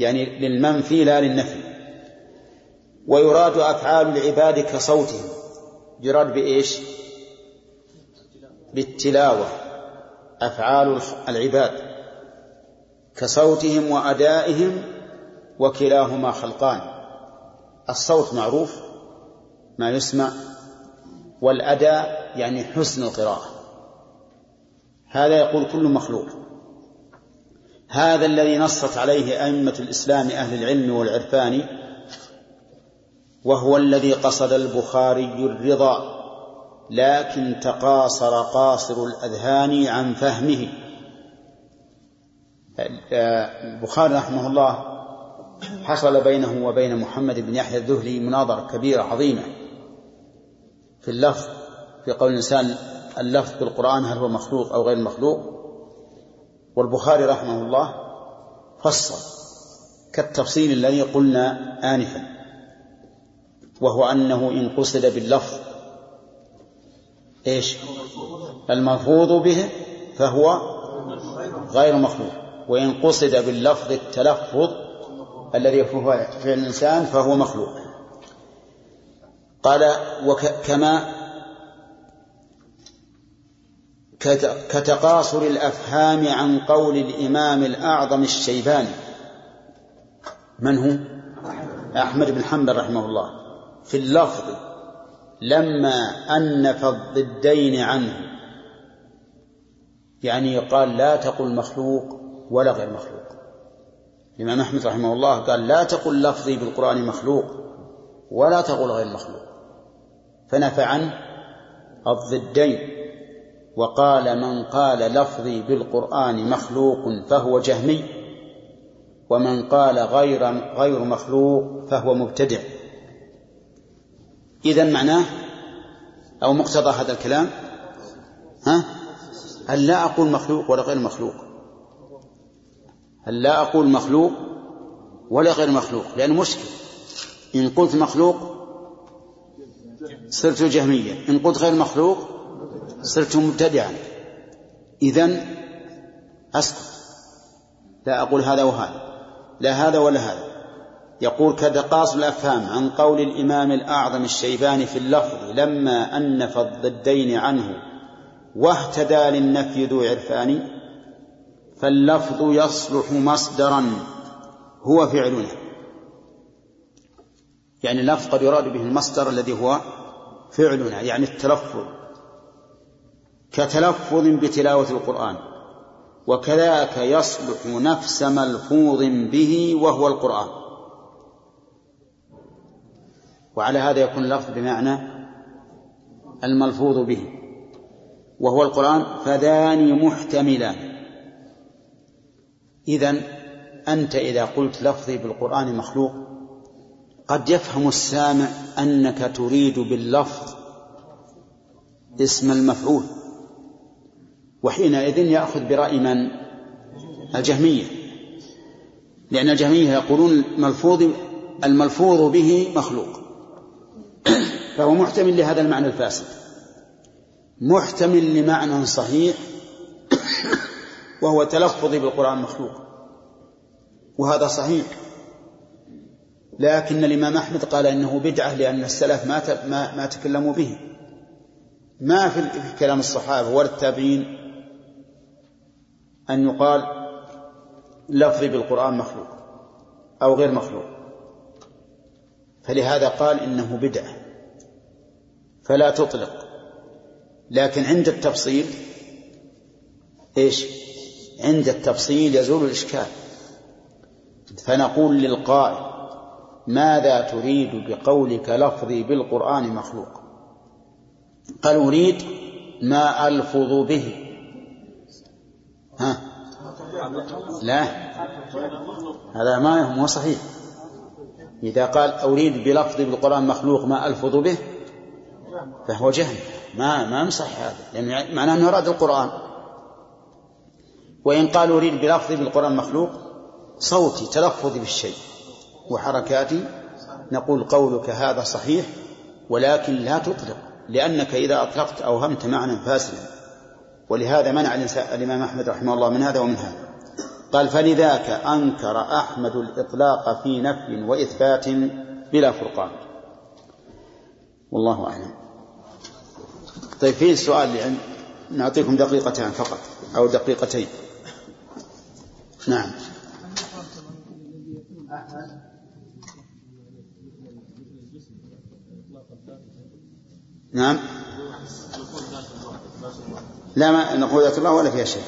يعني للمنفي لا للنفي. ويراد أفعال العباد كصوتهم. يراد بإيش؟ بالتلاوة. أفعال العباد. كصوتهم وأدائهم وكلاهما خلقان. الصوت معروف ما يسمع. والأداء يعني حسن القراءة. هذا يقول كل مخلوق. هذا الذي نصت عليه أئمة الإسلام أهل العلم والعرفان وهو الذي قصد البخاري الرضا لكن تقاصر قاصر الأذهان عن فهمه. البخاري رحمه الله حصل بينه وبين محمد بن يحيى الذهلي مناظرة كبيرة عظيمة في اللفظ في قول الإنسان اللفظ بالقرآن هل هو مخلوق أو غير مخلوق؟ والبخاري رحمه الله فصل كالتفصيل الذي قلنا آنفا وهو أنه إن قصد باللفظ إيش؟ الملفوظ به فهو غير مخلوق وإن قصد باللفظ التلفظ الذي هو فعل الإنسان فهو مخلوق. قال وكما كتقاصر الأفهام عن قول الإمام الأعظم الشيباني. من هو؟ أحمد بن حنبل رحمه الله. في اللفظ لما أنف الضدين عنه. يعني قال لا تقل مخلوق ولا غير مخلوق. الإمام أحمد رحمه الله قال لا تقل لفظي بالقرآن مخلوق ولا تقل غير مخلوق. فنفى عنه الضدين. وقال من قال لفظي بالقرآن مخلوق فهو جهمي ومن قال غير غير مخلوق فهو مبتدع. إذا معناه أو مقتضى هذا الكلام؟ ها؟ أن لا أقول مخلوق ولا غير مخلوق؟ أن لا أقول مخلوق ولا غير مخلوق؟ لأن مشكل. إن قلت مخلوق صرت جهميا إن قلت غير مخلوق صرت مبتدعا. إذن أسقط. لا أقول هذا وهذا. لا هذا ولا هذا. يقول كدقاص الأفهام عن قول الإمام الأعظم الشيباني في اللفظ لما أنف الضدين عنه واهتدى للنفي ذو عرفان فاللفظ يصلح مصدرا. هو فعلنا. يعني اللفظ قد يراد به المصدر الذي هو فعلنا يعني التلفظ. كتلفظ بتلاوة القرآن. وكذاك يصلح نفس ملفوظ به وهو القرآن. وعلى هذا يكون اللفظ بمعنى الملفوظ به وهو القرآن فذان محتملان. إذن أنت إذا قلت لفظي بالقرآن مخلوق قد يفهم السامع أنك تريد باللفظ اسم المفعول. وحينئذ يأخذ برأي من؟ الجهمية. لأن الجهمية يقولون الملفوظ الملفوظ به مخلوق. فهو محتمل لهذا المعنى الفاسد. محتمل لمعنى صحيح وهو تلفظ بالقرآن مخلوق. وهذا صحيح. لكن الإمام أحمد قال إنه بدعة لأن السلف ما ما, ما تكلموا به. ما في كلام الصحابة ولا التابعين أن يقال لفظي بالقرآن مخلوق أو غير مخلوق. فلهذا قال إنه بدعة. فلا تطلق. لكن عند التفصيل إيش؟ عند التفصيل يزول الإشكال. فنقول للقائل ماذا تريد بقولك لفظي بالقرآن مخلوق؟ قال أريد ما ألفظ به. ها؟ لا. هذا ما هو صحيح. إذا قال أريد بلفظي بالقرآن مخلوق ما ألفظ به فهو جهل. ما ما يصح هذا. لأن معناه أنه أراد القرآن. وإن قال أريد بلفظي بالقرآن مخلوق صوتي تلفظي بالشيء وحركاتي نقول قولك هذا صحيح ولكن لا تطلق لأنك إذا أطلقت أوهمت معنى فاسدا. ولهذا منع الإمام أحمد رحمه الله من هذا ومن هذا. قال فلذاك أنكر أحمد الإطلاق في نفي وإثبات بلا فرقان. والله أعلم. طيب في سؤال يعني نعطيكم دقيقتان فقط أو دقيقتين. نعم. نعم. لا ما نقول ذات الله ولا فيها شيء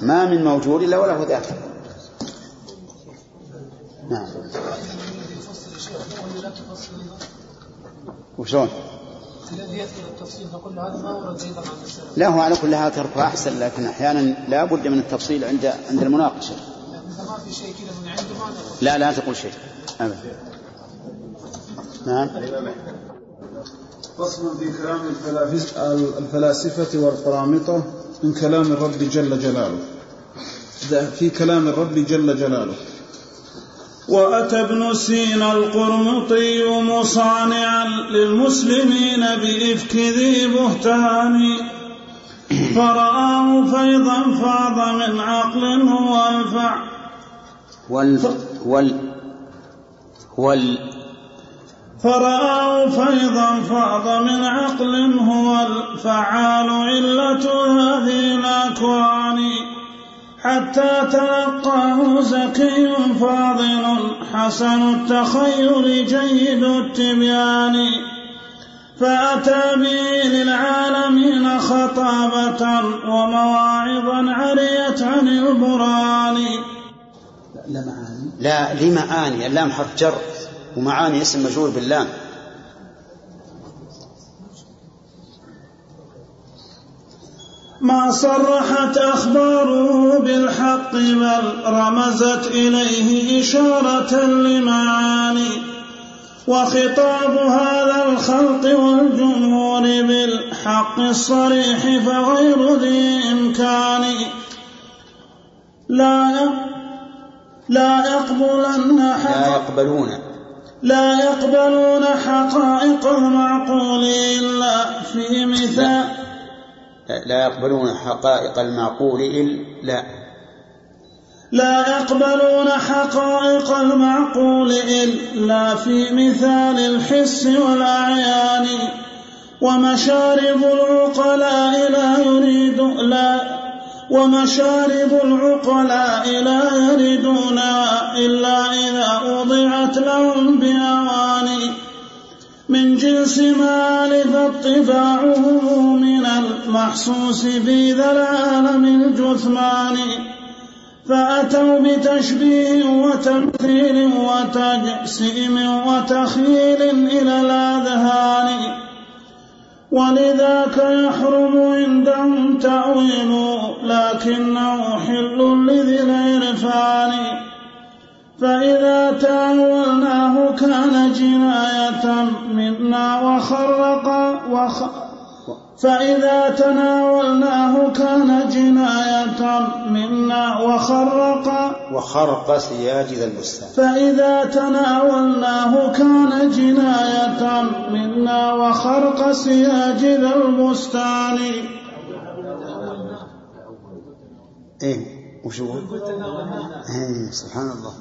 ما من موجود إلا وله ذات نعم وشلون؟ الذي التفصيل هذا ما ورد أيضا عن لا هو على كل حال تركه أحسن لكن أحيانا لا بد من التفصيل عند عند المناقشة. لا لا تقول شيء ابدا. نعم. فصل في كلام الفلاسفة والقرامطة من كلام الرب جل جلاله. في كلام الرب جل جلاله. وأتى ابن سينا القرمطي مصانعا للمسلمين بإفك ذي بهتان. فرآه فيضا فاض من عقل هو الفع. وال وال وال فرآه فيضا فاض من عقل هو الفعال علة هذه الأكوان. حتى تلقاه زكي فاضل حسن التخيل جيد التبيان. فأتى به للعالمين خطابة ومواعظا عريت عن البران لا معاني لا لمعاني. اللام حرف جر. ومعاني اسم مجرور باللام. ما صرحت أخباره بالحق بل رمزت إليه إشارة لمعاني وخطاب هذا الخلق والجمهور بالحق الصريح فغير ذي إمكان. لا لا يقبلن لا يقبلون. لا يقبلون حقائق المعقول إلا في مثال لا يقبلون حقائق المعقول إلا لا يقبلون حقائق المعقول إلا في مثال الحس والأعيان ومشارب العقلاء لا يريد لا. ومشارب العقلاء لا يردون إلا إذا وضعت لهم بأواني من جنس ما ألف اطباعه من المحسوس في ذا العالم الجثمان فأتوا بتشبيه وتمثيل وتجسيم وتخيل إلى الأذهان. ولذاك يحرم تأويل لكنه حل لذي العرفان. فإذا تأولناه كان جناية منا وخرق وخ فإذا تناولناه كان جناية منا وخرق وخرق سياجد البستان. فإذا تناولناه كان جناية منا وخرق سياجد البستان. إيه؟ وش يقول؟ إيه سبحان الله.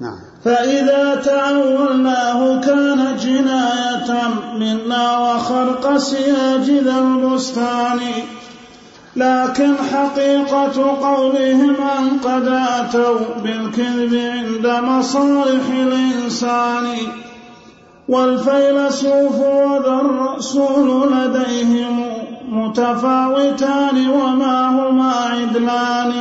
نعم. فإذا تأولناه كان جناية منا وخرق سياج ذا البستان. لكن حقيقة قولهم أن قد أتوا بالكذب عند مصالح الإنسان. والفيلسوف وذا الرسول لديهم. متفاوتان وما هما عدلان.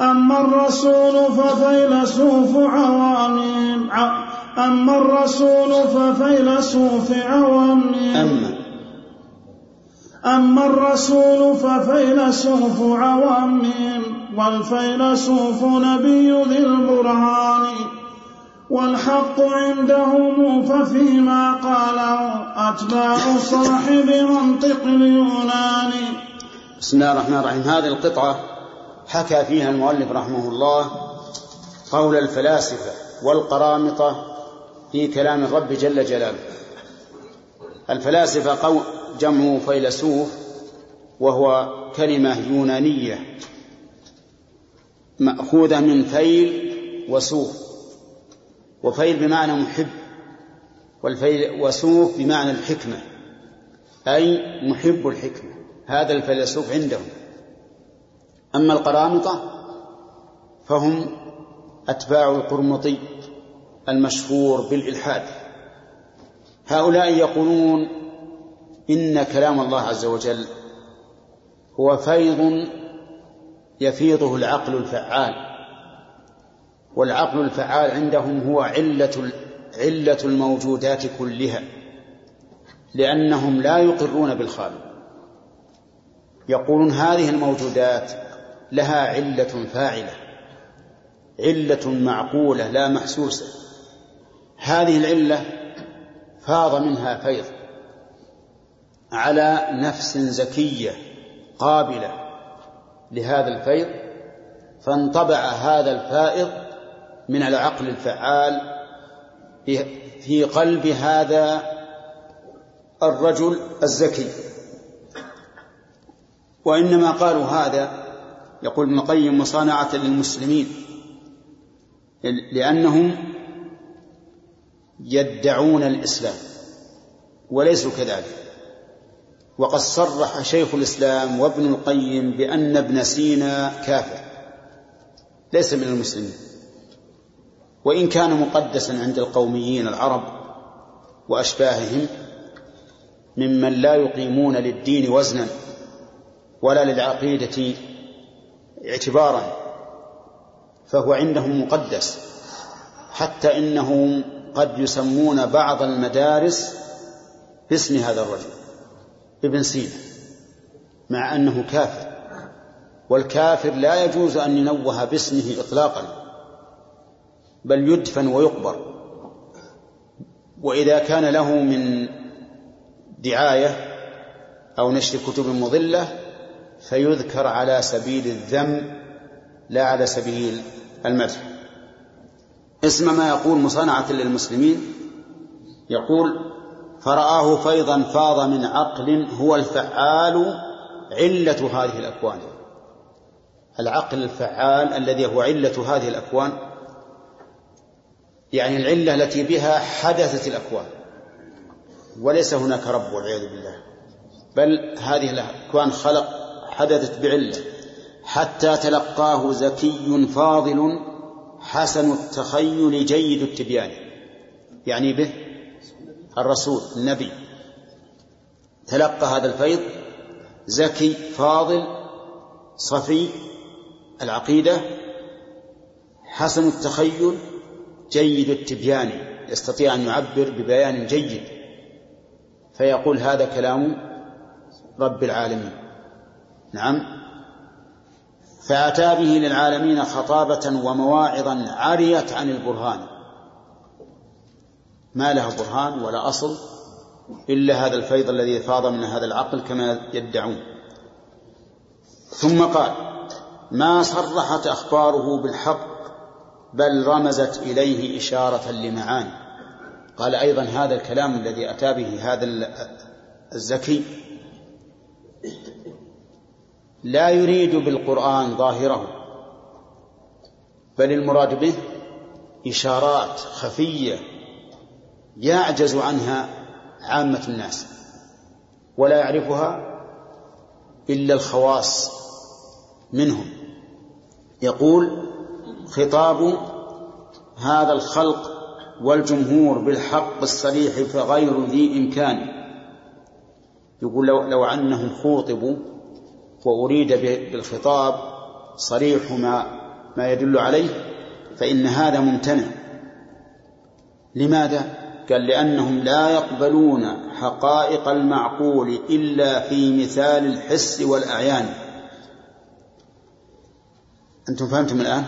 أما الرسول ففيلسوف عوامهم أما الرسول ففيلسوف عوامهم أما. أما الرسول ففيلسوف عوامهم والفيلسوف نبي ذي البرهان. والحق عندهم ففيما قاله أتباع صاحب منطق اليونان. بسم الله الرحمن الرحيم. هذه القطعة حكى فيها المؤلف رحمه الله قول الفلاسفة والقرامطة في كلام الرب جل جلاله. الفلاسفة جمع فيلسوف وهو كلمة يونانية مأخوذة من فيل وسوف. وفيل بمعنى محب والفيل وسوف بمعنى الحكمة أي محب الحكمة هذا الفيلسوف عندهم. أما القرامطة فهم أتباع القرمطي المشهور بالإلحاد. هؤلاء يقولون إن كلام الله عز وجل هو فيض يفيضه العقل الفعال. والعقل الفعال عندهم هو علة علة الموجودات كلها لأنهم لا يقرون بالخالق. يقولون هذه الموجودات لها علة فاعلة علة معقولة لا محسوسة. هذه العلة فاض منها فيض على نفس زكية قابلة لهذا الفيض فانطبع هذا الفائض من العقل الفعال في قلب هذا الرجل الزكي. وإنما قالوا هذا يقول ابن القيم مصانعة للمسلمين لأنهم يدعون الإسلام وليسوا كذلك. وقد صرح شيخ الإسلام وابن القيم بأن ابن سينا كافر ليس من المسلمين. وإن كان مقدسا عند القوميين العرب وأشباههم ممن لا يقيمون للدين وزنا ولا للعقيدة اعتبارا فهو عندهم مقدس حتى إنهم قد يسمون بعض المدارس باسم هذا الرجل ابن سينا مع أنه كافر والكافر لا يجوز أن ينوه باسمه إطلاقا. بل يدفن ويقبر. وإذا كان له من دعاية أو نشر كتب مضلة فيذكر على سبيل الذم لا على سبيل المدح. اسم ما يقول مصانعة للمسلمين. يقول فرآه فيضا فاض من عقل هو الفعال علة هذه الأكوان. العقل الفعال الذي هو علة هذه الأكوان يعني العلة التي بها حدثت الأكوان. وليس هناك رب والعياذ بالله. بل هذه الأكوان خلق حدثت بعلة. حتى تلقاه زكي فاضل حسن التخيل جيد التبيان. يعني به الرسول النبي. تلقى هذا الفيض زكي فاضل صفي العقيدة حسن التخيل جيد التبيان يستطيع أن يعبر ببيان جيد فيقول هذا كلام رب العالمين. نعم. فأتى به للعالمين خطابة ومواعظا عريت عن البرهان. ما له برهان ولا أصل إلا هذا الفيض الذي فاض من هذا العقل كما يدعون. ثم قال ما صرحت أخباره بالحق بل رمزت إليه إشارة لمعاني. قال أيضا هذا الكلام الذي أتى به هذا الزكي. لا يريد بالقرآن ظاهره بل المراد به إشارات خفية يعجز عنها عامة الناس ولا يعرفها إلا الخواص منهم. يقول خطاب هذا الخلق والجمهور بالحق الصريح فغير ذي إمكان يقول لو, لو أنهم خوطبوا وأريد بالخطاب صريح ما ما يدل عليه فإن هذا ممتنع لماذا؟ قال لأنهم لا يقبلون حقائق المعقول إلا في مثال الحس والأعيان أنتم فهمتم الآن؟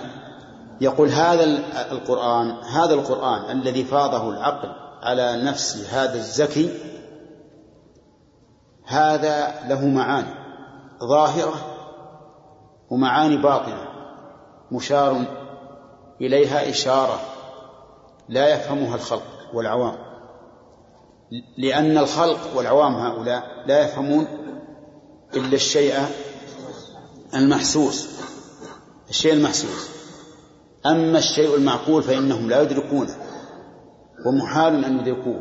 يقول هذا القرآن هذا القرآن الذي فاضه العقل على نفس هذا الزكي هذا له معاني ظاهرة ومعاني باطنة مشار إليها إشارة لا يفهمها الخلق والعوام. لأن الخلق والعوام هؤلاء لا يفهمون إلا الشيء المحسوس الشيء المحسوس. أما الشيء المعقول فإنهم لا يدركونه ومحال أن يدركوه.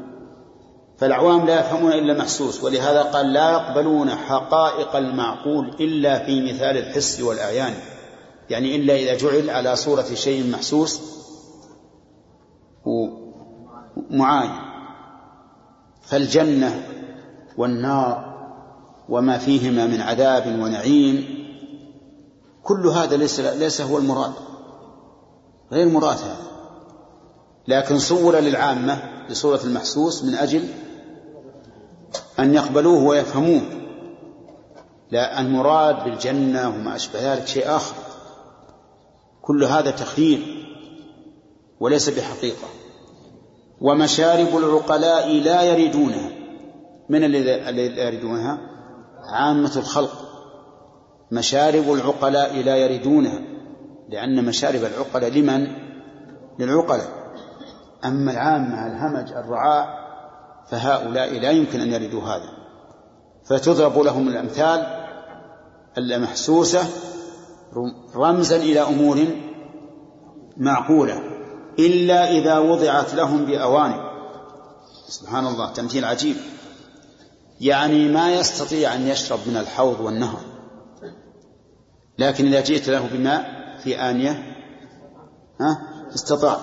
فالعوام لا يفهمون إلا محسوس ولهذا قال لا يقبلون حقائق المعقول إلا في مثال الحس والأعيان. يعني إلا إذا جعل على صورة شيء محسوس ومعاين. فالجنة والنار وما فيهما من عذاب ونعيم كل هذا ليس ليس هو المراد. غير مراد هذا لكن صور للعامة بصورة المحسوس من أجل أن يقبلوه ويفهموه. لا المراد بالجنة وما أشبه ذلك شيء آخر. كل هذا تخيير وليس بحقيقة. ومشارب العقلاء لا يريدونها. من الذي لا يريدونها؟ عامة الخلق. مشارب العقلاء لا يريدونها. لأن مشارب العقلاء لمن؟ للعقلاء. أما العامة الهمج الرعاء فهؤلاء لا يمكن أن يردوا هذا. فتضرب لهم الأمثال المحسوسة رمزا إلى أمور معقولة إلا إذا وضعت لهم بأواني سبحان الله تمثيل عجيب. يعني ما يستطيع أن يشرب من الحوض والنهر لكن إذا جئت له بماء في آنية؟ ها؟ استطاع.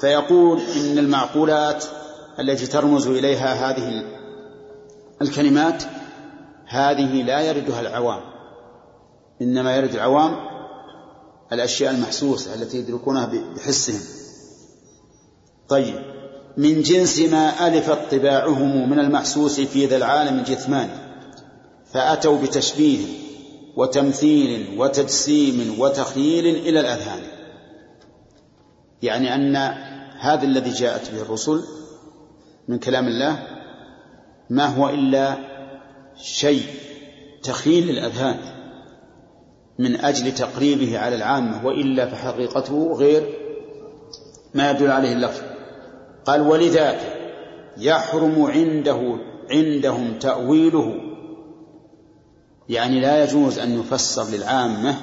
فيقول إن المعقولات التي ترمز إليها هذه الكلمات هذه لا يردها العوام. إنما يرد العوام الأشياء المحسوسة التي يدركونها بحسهم. طيب. من جنس ما ألفت طباعهم من المحسوس في ذا العالم الجثماني فأتوا بتشبيه وتمثيل وتجسيم وتخييل إلى الأذهان. يعني أن هذا الذي جاءت به الرسل من كلام الله ما هو إلا شيء تخيل الأذهان من أجل تقريبه على العامة وإلا فحقيقته غير ما يدل عليه اللفظ. قال ولذاك يحرم عنده عندهم تأويله يعني لا يجوز أن يفسر للعامة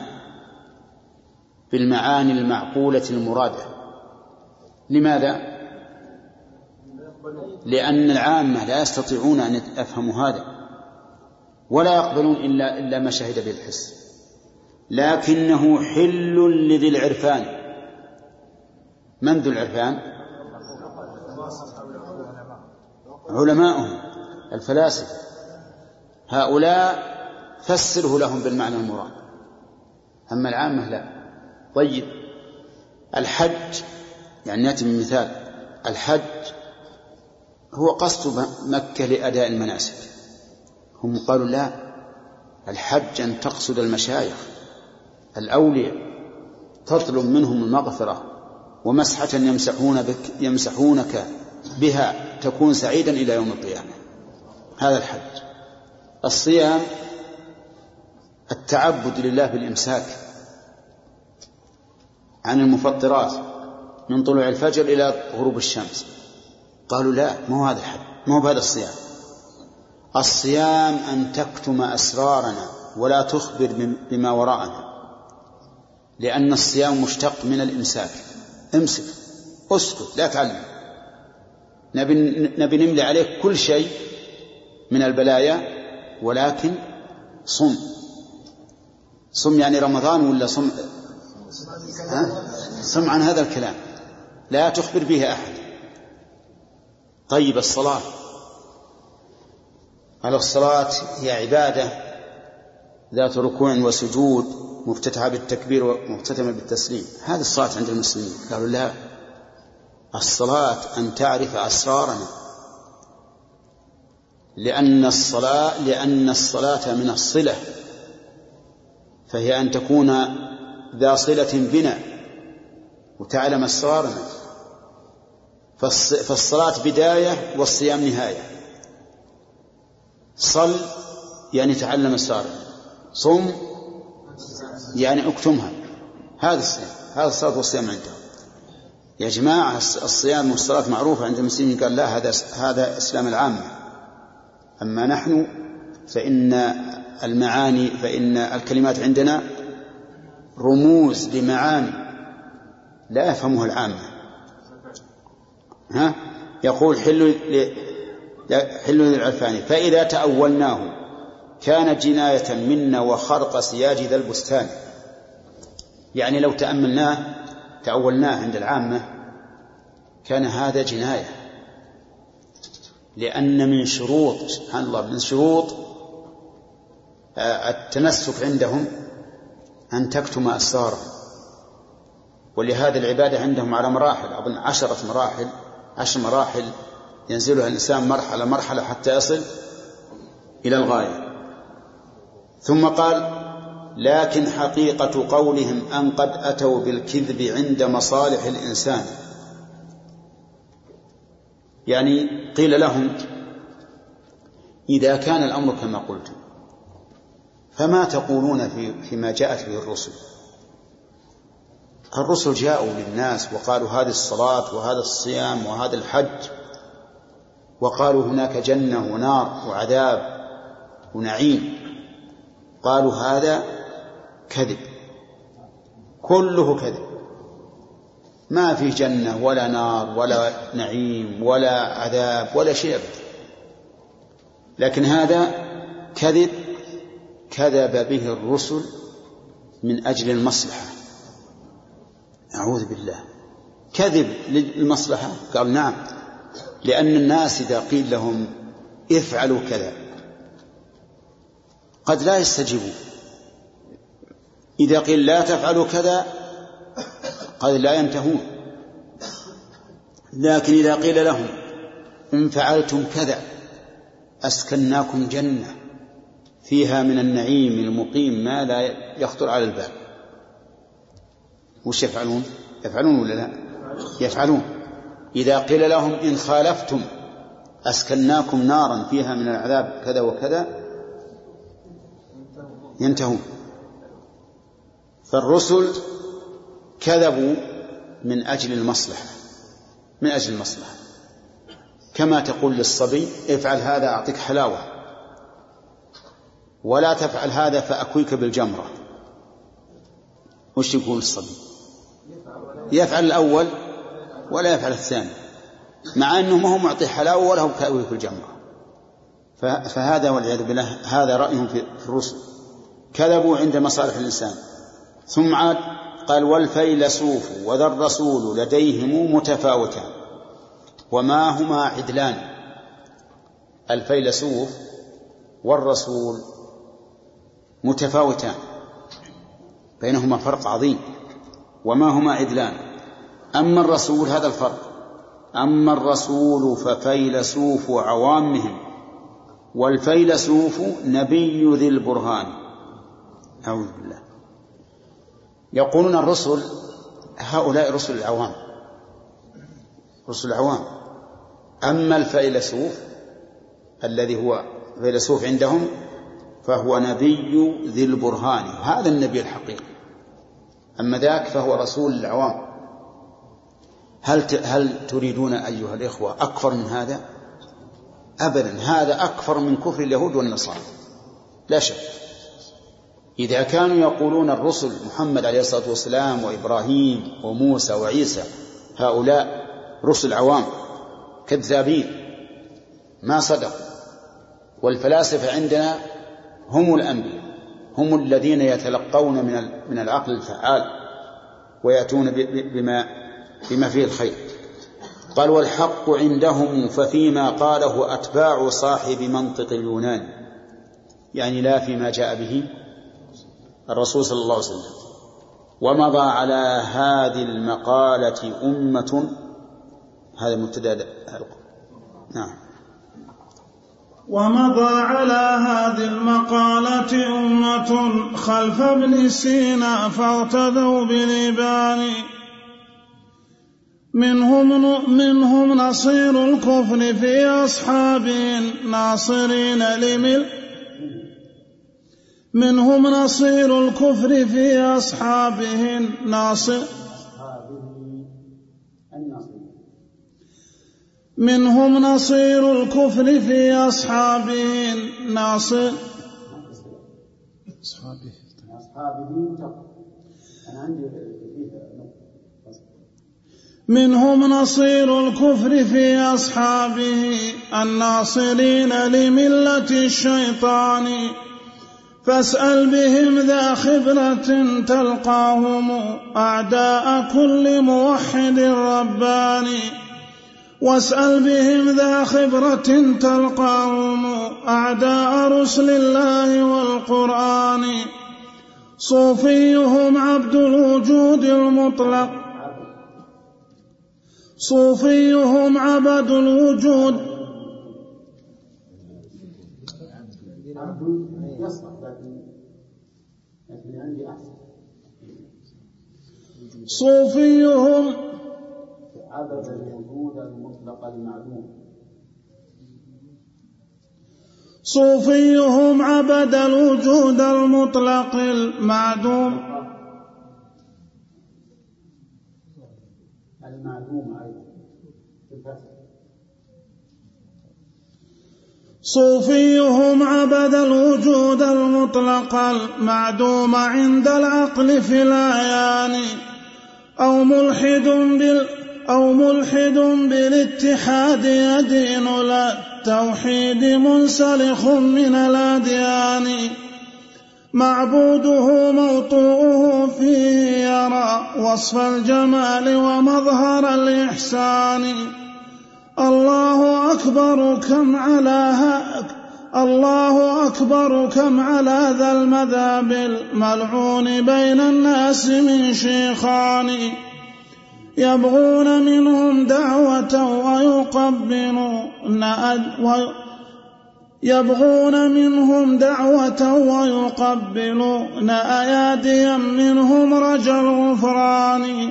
بالمعاني المعقولة المرادة لماذا؟ لأن العامة لا يستطيعون أن يفهموا هذا ولا يقبلون إلا إلا ما شهد به الحس لكنه حل لذي العرفان من ذو العرفان؟ علماؤهم الفلاسفة هؤلاء فسره لهم بالمعنى المراد. أما العامة لا. طيب. الحج يعني نأتي من مثال الحج هو قصد مكة لأداء المناسك. هم قالوا لا. الحج أن تقصد المشايخ. الأولياء تطلب منهم المغفرة ومسحة يمسحون بك يمسحونك بها تكون سعيدا إلى يوم القيامة. هذا الحج. الصيام التعبد لله بالإمساك عن المفطرات من طلوع الفجر إلى غروب الشمس. قالوا لا ما هو هذا الحد ما هو هذا الصيام. الصيام أن تكتم أسرارنا ولا تخبر بما وراءنا لأن الصيام مشتق من الإمساك. امسك اسكت لا تعلم. نبي, نبي نملي عليك كل شيء من البلايا ولكن صم. صم يعني رمضان ولا صم؟ ها؟ صم عن هذا الكلام. لا تخبر به أحد. طيب الصلاة. على الصلاة هي عبادة ذات ركوع وسجود مفتتحة بالتكبير ومختتمة بالتسليم. هذه الصلاة عند المسلمين. قالوا لا. الصلاة أن تعرف أسرارنا. لأن الصلاة لأن الصلاة من الصلة. فهي أن تكون ذا صلة بنا وتعلم أسرارنا فالصلاة بداية والصيام نهاية. صل يعني تعلم أسرارنا صم يعني اكتمها. هذا الصيام هذا الصلاة والصيام عندهم. يا جماعة الصيام والصلاة معروفة عند المسلمين قال لا هذا هذا إسلام العامة. أما نحن فإن المعاني فإن الكلمات عندنا رموز لمعاني لا يفهمها العامة. ها؟ يقول حل حل للعرفان فإذا تأولناه كان جناية منا وخرق سياج ذا البستان. يعني لو تأملناه تأولناه عند العامة كان هذا جناية. لأن من شروط سبحان الله من شروط آه، التمسك عندهم أن تكتم أسرارهم ولهذا العبادة عندهم على مراحل أظن عشرة مراحل عشر مراحل ينزلها الإنسان مرحلة مرحلة حتى يصل إلى الغاية. ثم قال لكن حقيقة قولهم أن قد أتوا بالكذب عند مصالح الإنسان. يعني قيل لهم إذا كان الأمر كما قلتم فما تقولون في فيما جاءت به الرسل؟ الرسل جاءوا للناس وقالوا هذه الصلاة وهذا الصيام وهذا الحج. وقالوا هناك جنة ونار وعذاب ونعيم. قالوا هذا كذب. كله كذب. ما في جنة ولا نار ولا نعيم ولا عذاب ولا شيء أبدا. لكن هذا كذب كذب به الرسل من أجل المصلحة. أعوذ بالله. كذب للمصلحة؟ قال نعم. لأن الناس إذا قيل لهم افعلوا كذا قد لا يستجيبوا إذا قيل لا تفعلوا كذا قد لا ينتهون. لكن إذا قيل لهم إن فعلتم كذا أسكناكم جنة. فيها من النعيم المقيم ما لا يخطر على البال. وش يفعلون؟ يفعلون ولا لا؟ يفعلون. إذا قيل لهم إن خالفتم أسكناكم نارا فيها من العذاب كذا وكذا ينتهون. فالرسل كذبوا من أجل المصلحة من أجل المصلحة. كما تقول للصبي افعل هذا أعطيك حلاوة. ولا تفعل هذا فأكويك بالجمرة. وش يقول الصبي؟ يفعل الأول ولا يفعل الثاني. مع أنه ما هو معطي حلاوة ولا هو كأوي في الجمرة فهذا والعياذ بالله هذا رأيهم في الرسل. كذبوا عند مصالح الإنسان. ثم عاد قال والفيلسوف وذا الرسول لديهم متفاوتان. وما هما عدلان. الفيلسوف والرسول متفاوتان. بينهما فرق عظيم. وما هما عدلان. أما الرسول هذا الفرق. أما الرسول ففيلسوف عوامهم. والفيلسوف نبي ذي البرهان. أعوذ بالله. يقولون الرسل هؤلاء رسل العوام. رسل العوام. أما الفيلسوف الذي هو فيلسوف عندهم فهو نبي ذي البرهان هذا النبي الحقيقي. أما ذاك فهو رسول العوام. هل هل تريدون أيها الإخوة أكفر من هذا؟ أبدا هذا أكفر من كفر اليهود والنصارى. لا شك. إذا كانوا يقولون الرسل محمد عليه الصلاة والسلام وإبراهيم وموسى وعيسى هؤلاء رسل عوام كذابين ما صدقوا. والفلاسفة عندنا هم الأنبياء هم الذين يتلقون من من العقل الفعال ويأتون بما بما فيه الخير. قال والحق عندهم ففيما قاله أتباع صاحب منطق اليونان. يعني لا فيما جاء به الرسول صلى الله عليه وسلم. ومضى على هذه المقالة أمة. هذا مبتدأ نعم. ومضى على هذه المقالة أمة خلف ابن سينا فاغتدوا بلبان. منهم منهم نصير الكفر في أصحابه ناصرين لمل منهم نصير الكفر في أصحابه ناصر منهم نصير الكفر في أصحابه ناصر أصحابه منهم نصير الكفر في أصحابه الناصرين لملة الشيطان. فاسأل بهم ذا خبرة تلقاهم أعداء كل موحد رباني. واسأل بهم ذا خبرة تلقاهم أعداء رسل الله والقرآن. صوفيهم عبد الوجود المطلق. صوفيهم عبد الوجود. صوفيهم عبد المطلق المعلوم. صوفيهم عبد الوجود المطلق المعدوم. المعدوم صوفيهم عبد الوجود المطلق المعدوم عند العقل في الأعيان. أو ملحد بال أو ملحد بالاتحاد يدين لا منسلخ من الأديان. معبوده موطوءه فيه يرى وصف الجمال ومظهر الإحسان. الله أكبر كم على الله أكبر كم على ذا المذاب الملعون بين الناس من شيخان. يبغون منهم دعوة ويقبلون يبغون منهم دعوة ويقبلون أياديا منهم رجا الغفران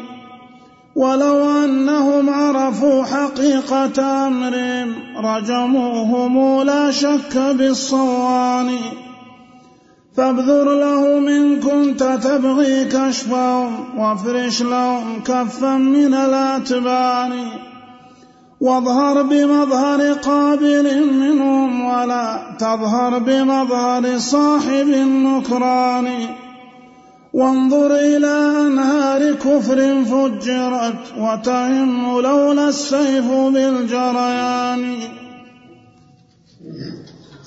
ولو أنهم عرفوا حقيقة أمرهم رجموهم لا شك بالصوان. فابذر لهم إن كنت تبغي كشفهم وافرش لهم كفا من الأتبان واظهر بمظهر قابل منهم ولا تظهر بمظهر صاحب النكران. وانظر إلى أنهار كفر فجرت وتهم لولا السيف بالجريان.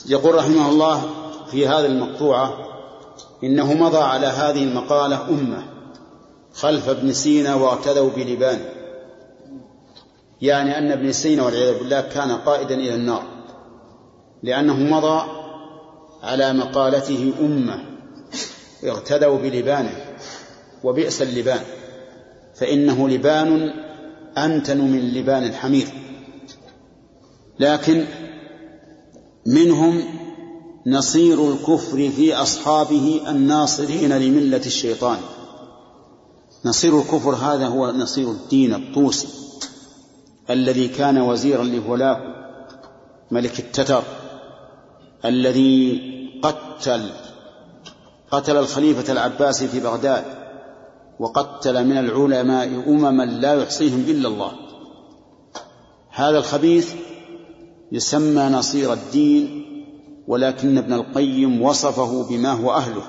يقول رحمه الله في هذه المقطوعة إنه مضى على هذه المقالة أمة خلف ابن سينا واعتدوا بلبان. يعني أن ابن سينا والعياذ بالله كان قائدا إلى النار لأنه مضى على مقالته أمة اغتدوا بلبانه وبئس اللبان. فإنه لبان أنتن من لبان الحمير. لكن منهم نصير الكفر في أصحابه الناصرين لملة الشيطان. نصير الكفر هذا هو نصير الدين الطوسي الذي كان وزيرا لهولاكو ملك التتر الذي قتل قتل الخليفة العباسي في بغداد وقتل من العلماء أمما لا يحصيهم إلا الله. هذا الخبيث يسمى نصير الدين ولكن ابن القيم وصفه بما هو أهله.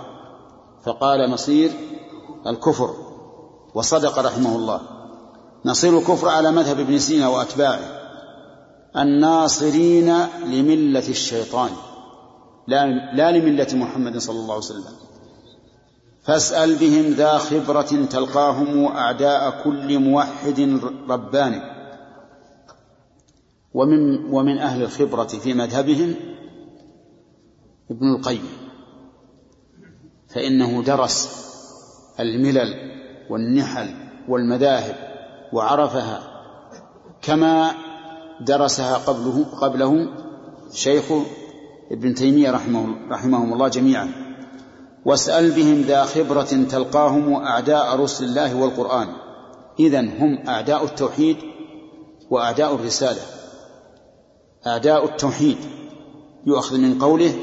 فقال نصير الكفر. وصدق رحمه الله. نصير الكفر على مذهب ابن سينا وأتباعه. الناصرين لملة الشيطان. لا, لا لملة محمد صلى الله عليه وسلم. فاسأل بهم ذا خبرة تلقاهم أعداء كل موحد رباني. ومن ومن أهل الخبرة في مذهبهم ابن القيم. فإنه درس الملل والنحل والمذاهب وعرفها كما درسها قبله قبله شيخ ابن تيمية رحمه رحمهم الله جميعا. واسأل بهم ذا خبرة تلقاهم أعداء رسل الله والقرآن. إذن هم أعداء التوحيد وأعداء الرسالة. أعداء التوحيد. يؤخذ من قوله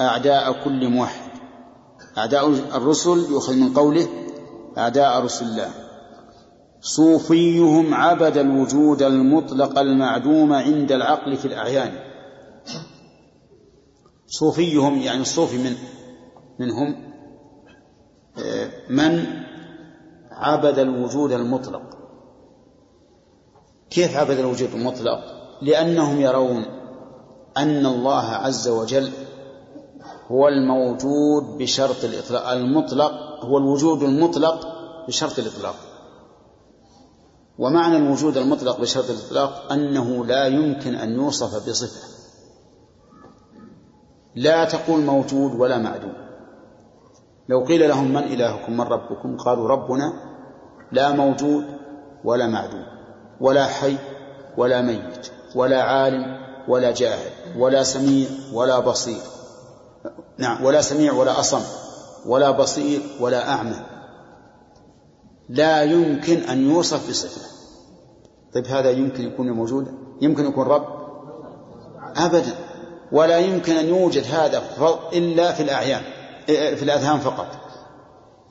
أعداء كل موحد. أعداء الرسل يؤخذ من قوله أعداء رسل الله. صوفيهم عبد الوجود المطلق المعدوم عند العقل في الأعيان. صوفيهم يعني الصوفي من منهم آه، من عبد الوجود المطلق. كيف عبد الوجود المطلق؟ لأنهم يرون أن الله عز وجل هو الموجود بشرط الإطلاق المطلق هو الوجود المطلق بشرط الإطلاق. ومعنى الوجود المطلق بشرط الإطلاق أنه لا يمكن أن يوصف بصفة. لا تقول موجود ولا معدوم. لو قيل لهم من إلهكم من ربكم قالوا ربنا لا موجود ولا معدوم ولا حي ولا ميت ولا عالم ولا جاهل ولا سميع ولا بصير. نعم ولا سميع ولا أصم ولا بصير ولا أعمى. لا يمكن أن يوصف بصفة. طيب هذا يمكن يكون موجودا يمكن يكون رب؟ أبدا. ولا يمكن أن يوجد هذا إلا في الأعيان في الأذهان فقط.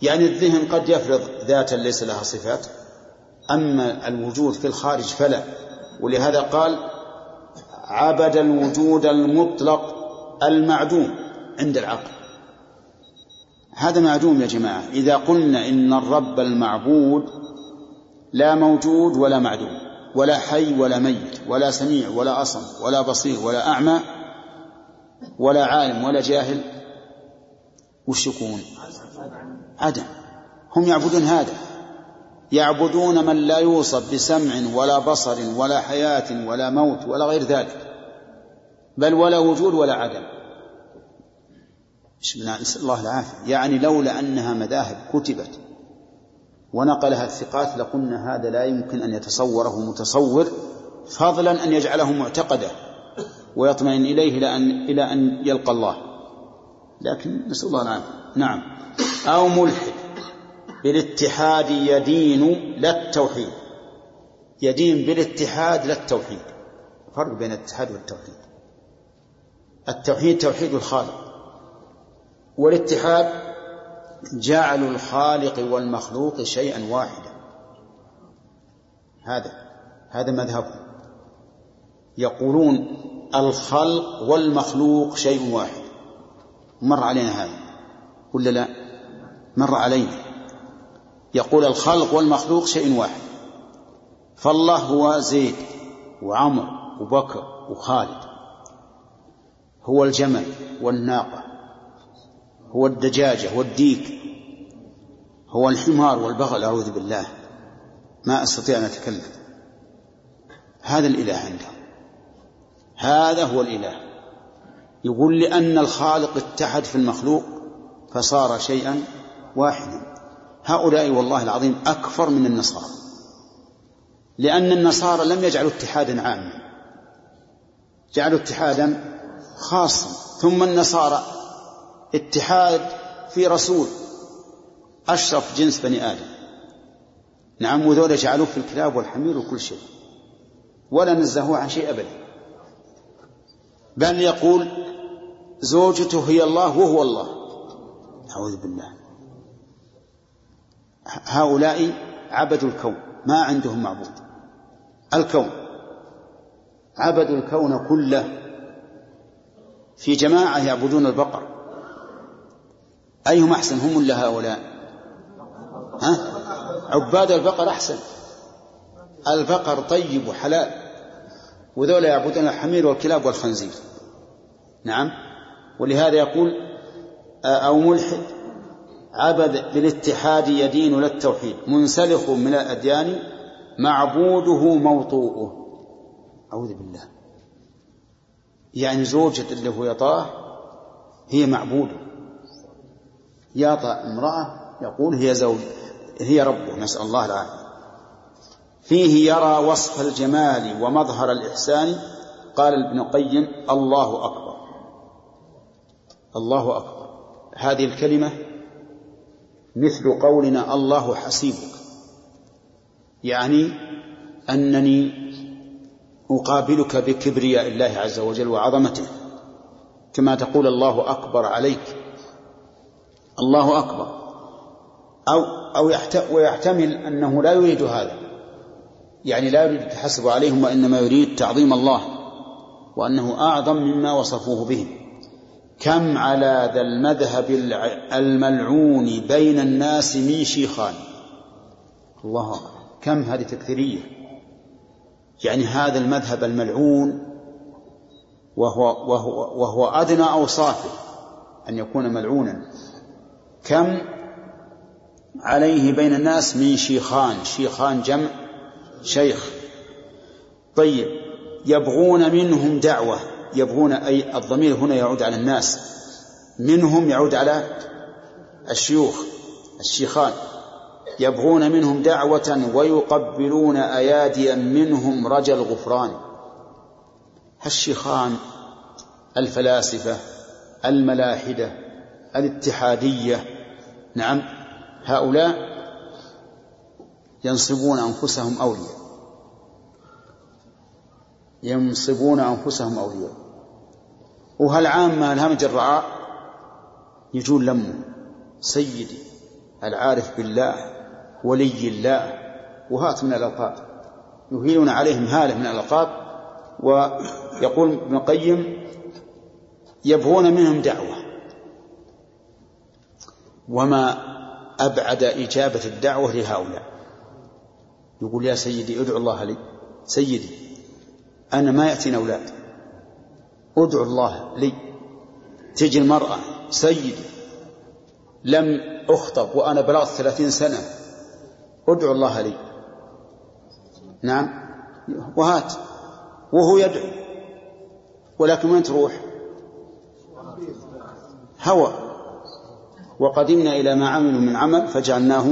يعني الذهن قد يفرض ذاتا ليس لها صفات أما الوجود في الخارج فلا. ولهذا قال عبد الوجود المطلق المعدوم. عند العقل. هذا معدوم يا جماعة. إذا قلنا إن الرب المعبود لا موجود ولا معدوم ولا حي ولا ميت ولا سميع ولا أصم ولا بصير ولا أعمى ولا عالم ولا جاهل وش يكون؟ عدم. هم يعبدون هذا. يعبدون من لا يوصف بسمع ولا بصر ولا حياة ولا موت ولا غير ذلك. بل ولا وجود ولا عدم. نسأل الله العافية. يعني لولا أنها مذاهب كتبت ونقلها الثقات لقلنا هذا لا يمكن أن يتصوره متصور فضلا أن يجعله معتقدا ويطمئن إليه إلى أن إلى أن يلقى الله. لكن نسأل الله العافية. نعم. أو ملحد. بالاتحاد يدين لا التوحيد. يدين بالاتحاد لا التوحيد. فرق بين الاتحاد والتوحيد. التوحيد توحيد الخالق. والاتحاد جعل الخالق والمخلوق شيئا واحدا. هذا هذا مذهبهم. يقولون الخلق والمخلوق شيء واحد. مر علينا هذا ولا لا؟ مر علينا. يقول الخلق والمخلوق شيء واحد. فالله هو زيد وعمر وبكر وخالد. هو الجمل والناقة. هو الدجاجة والديك هو الحمار والبغل أعوذ بالله. ما أستطيع أن أتكلم. هذا الإله عندهم هذا هو الإله. يقول لأن الخالق اتحد في المخلوق فصار شيئا واحدا. هؤلاء والله العظيم أكفر من النصارى. لأن النصارى لم يجعلوا اتحادا عاما. جعلوا اتحادا خاصا. ثم النصارى اتحاد في رسول أشرف جنس بني آدم. نعم وذولا جعلوه في الكلاب والحمير وكل شيء ولا نزهوه عن شيء أبدا. بل يقول زوجته هي الله وهو الله. أعوذ بالله. هؤلاء عبدوا الكون ما عندهم معبود. الكون عبدوا الكون كله. في جماعة يعبدون البقر. أيهم أحسن؟ هم ولا هؤلاء؟ ها؟ عباد البقر أحسن. البقر طيب وحلال. وذولا يعبدون الحمير والكلاب والخنزير. نعم. ولهذا يقول أو ملحد عبد بالاتحاد يدين للتوحيد منسلخ من الأديان معبوده موطوءه. أعوذ بالله. يعني زوجة اللي هو يطاه هي معبوده. يطأ امرأة يقول هي زوج هي ربه نسأل الله العافية. فيه يرى وصف الجمال ومظهر الإحسان قال ابن القيم الله أكبر. الله أكبر. هذه الكلمة مثل قولنا الله حسيبك. يعني أنني أقابلك بكبرياء الله عز وجل وعظمته كما تقول الله أكبر عليك. الله أكبر. أو أو ويحتمل أنه لا يريد هذا. يعني لا يريد التحسب عليهم وإنما يريد تعظيم الله وأنه أعظم مما وصفوه به كم على ذا المذهب الملعون بين الناس من شيخان؟ الله أكبر. كم هذه تكثيرية. يعني هذا المذهب الملعون وهو, وهو, وهو أدنى أوصافه أن يكون ملعونا. كم عليه بين الناس من شيخان؟ شيخان جمع شيخ. طيب يبغون منهم دعوة. يبغون أي الضمير هنا يعود على الناس. منهم يعود على الشيوخ الشيخان. يبغون منهم دعوة ويقبلون أياديا منهم رجا الغفران الشيخان الفلاسفة الملاحدة الاتحادية نعم. هؤلاء ينصبون أنفسهم أولياء. ينصبون أنفسهم أولياء. وهالعامة الهمج الرعاء؟ يجون لمه. سيدي العارف بالله ولي الله وهات من الألقاب. يهيلون عليهم هالة من الألقاب ويقول ابن القيم يبغون منهم دعوة. وما أبعد إجابة الدعوة لهؤلاء. يقول يا سيدي ادعو الله لي. سيدي أنا ما يأتيني أولاد. ادعو الله لي. تجي المرأة سيدي لم أخطب وأنا بلغت ثلاثين سنة. ادعو الله لي. نعم. وهات. وهو يدعو. ولكن وين تروح؟ هوى وقدمنا إلى ما عملوا من عمل فجعلناه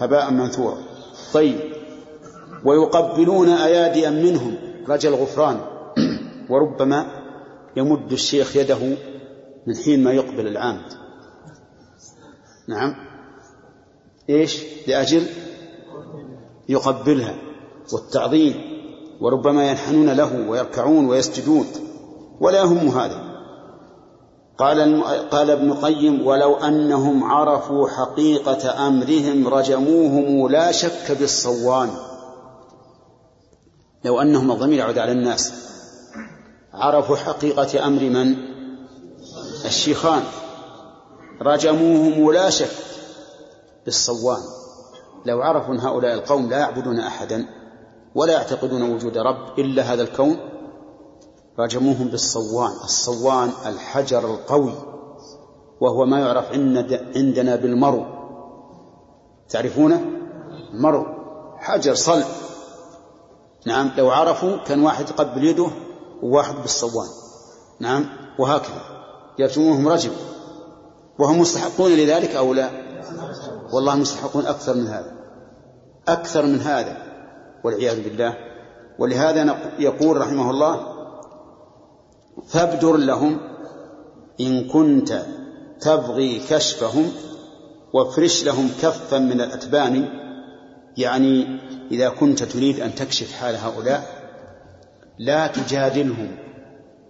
هباء منثورا. طيب. ويقبلون أياديا منهم. رجل غفران وربما يمد الشيخ يده من حين ما يقبل العامد نعم. إيش؟ لأجل يقبلها. والتعظيم. وربما ينحنون له ويركعون ويسجدون. ولا يهم هذا. قال قال ابن القيم ولو أنهم عرفوا حقيقة أمرهم رجموهم لا شك بالصوان. لو أنهم الضمير يعود على الناس. عرفوا حقيقة أمر من؟ الشيخان. رجموهم لا شك بالصوان. لو عرفوا ان هؤلاء القوم لا يعبدون أحدا ولا يعتقدون وجود رب إلا هذا الكون رجموهم بالصوان. الصوان الحجر القوي وهو ما يعرف عندنا بالمرو. تعرفونه؟ مرو. حجر صلب. نعم لو عرفوا كان واحد يقبل يده وواحد بالصوان. نعم وهكذا. يرجموهم رجم. وهم مستحقون لذلك أو لا؟ والله مستحقون أكثر من هذا. أكثر من هذا والعياذ بالله. ولهذا يقول رحمه الله فابدر لهم إن كنت تبغي كشفهم وافرش لهم كفا من الأتبان. يعني إذا كنت تريد أن تكشف حال هؤلاء لا تجادلهم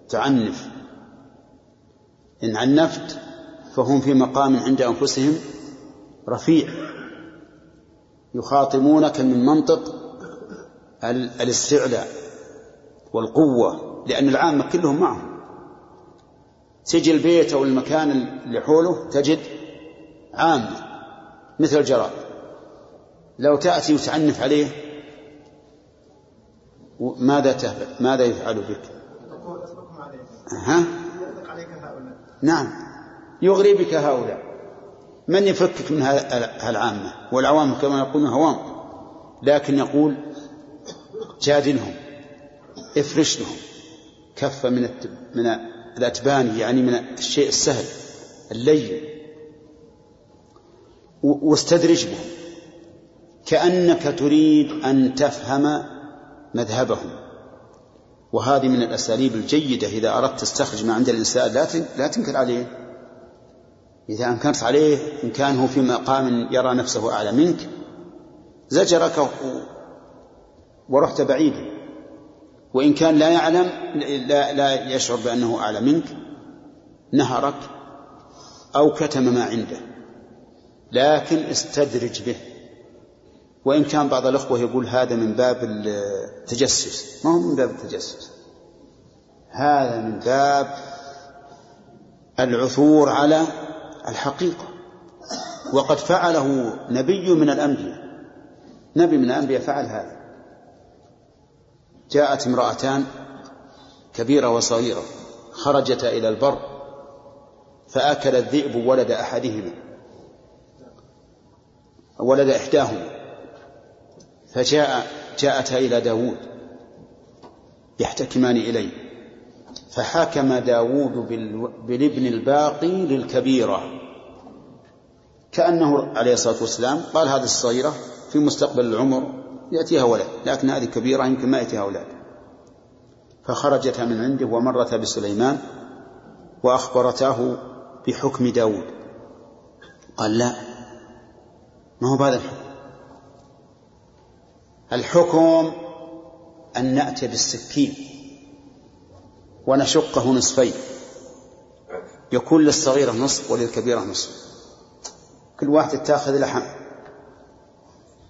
تعنف. إن عنفت فهم في مقام عند أنفسهم رفيع. يخاطبونك من منطق الاستعلاء والقوة. لأن العامة كلهم معهم تجي البيت أو المكان اللي حوله تجد عامة مثل الجراد لو تأتي وتعنف عليه ماذا تهبل؟ ماذا يفعل بك؟ ها؟ نعم. يغري بك هؤلاء. من يفكك من ها- هالعامة؟ والعوام كما يقولون هوام. لكن يقول جادلهم افرش لهم كفة من من الأتبان يعني من الشيء السهل اللين. واستدرج بهم كأنك تريد أن تفهم مذهبهم. وهذه من الأساليب الجيدة إذا أردت تستخرج ما عند الإنسان لا لا تنكر عليه. إذا أنكرت عليه إن كان هو في مقام يرى نفسه أعلى منك زجرك ورحت بعيدا وإن كان لا يعلم لا, لا يشعر بأنه أعلى منك نهرك أو كتم ما عنده. لكن استدرج به. وإن كان بعض الأخوة يقول هذا من باب التجسس. ما هو من باب التجسس. هذا من باب العثور على الحقيقة. وقد فعله نبي من الأنبياء. نبي من الأنبياء فعل هذا. جاءت امرأتان كبيرة وصغيرة خرجتا إلى البر فأكل الذئب ولد أحدهما ولد إحداهما فجاء جاءتا إلى داود يحتكمان إليه فحكم بال- بالابن الباقي للكبيرة كأنه عليه الصلاة والسلام قال هذه الصغيرة في مستقبل العمر يأتيها ولد لكن هذه كبيرة يمكن ما يأتيها أولاد. فخرجتا من عنده ومرتا بسليمان وأخبرتاه بحكم داود. قال لا ما هو بهذا الحكم. الحكم أن نأتي بالسكين ونشقه نصفين. يكون للصغيرة نصف وللكبيرة نصف. كل واحدة تأخذ لحم.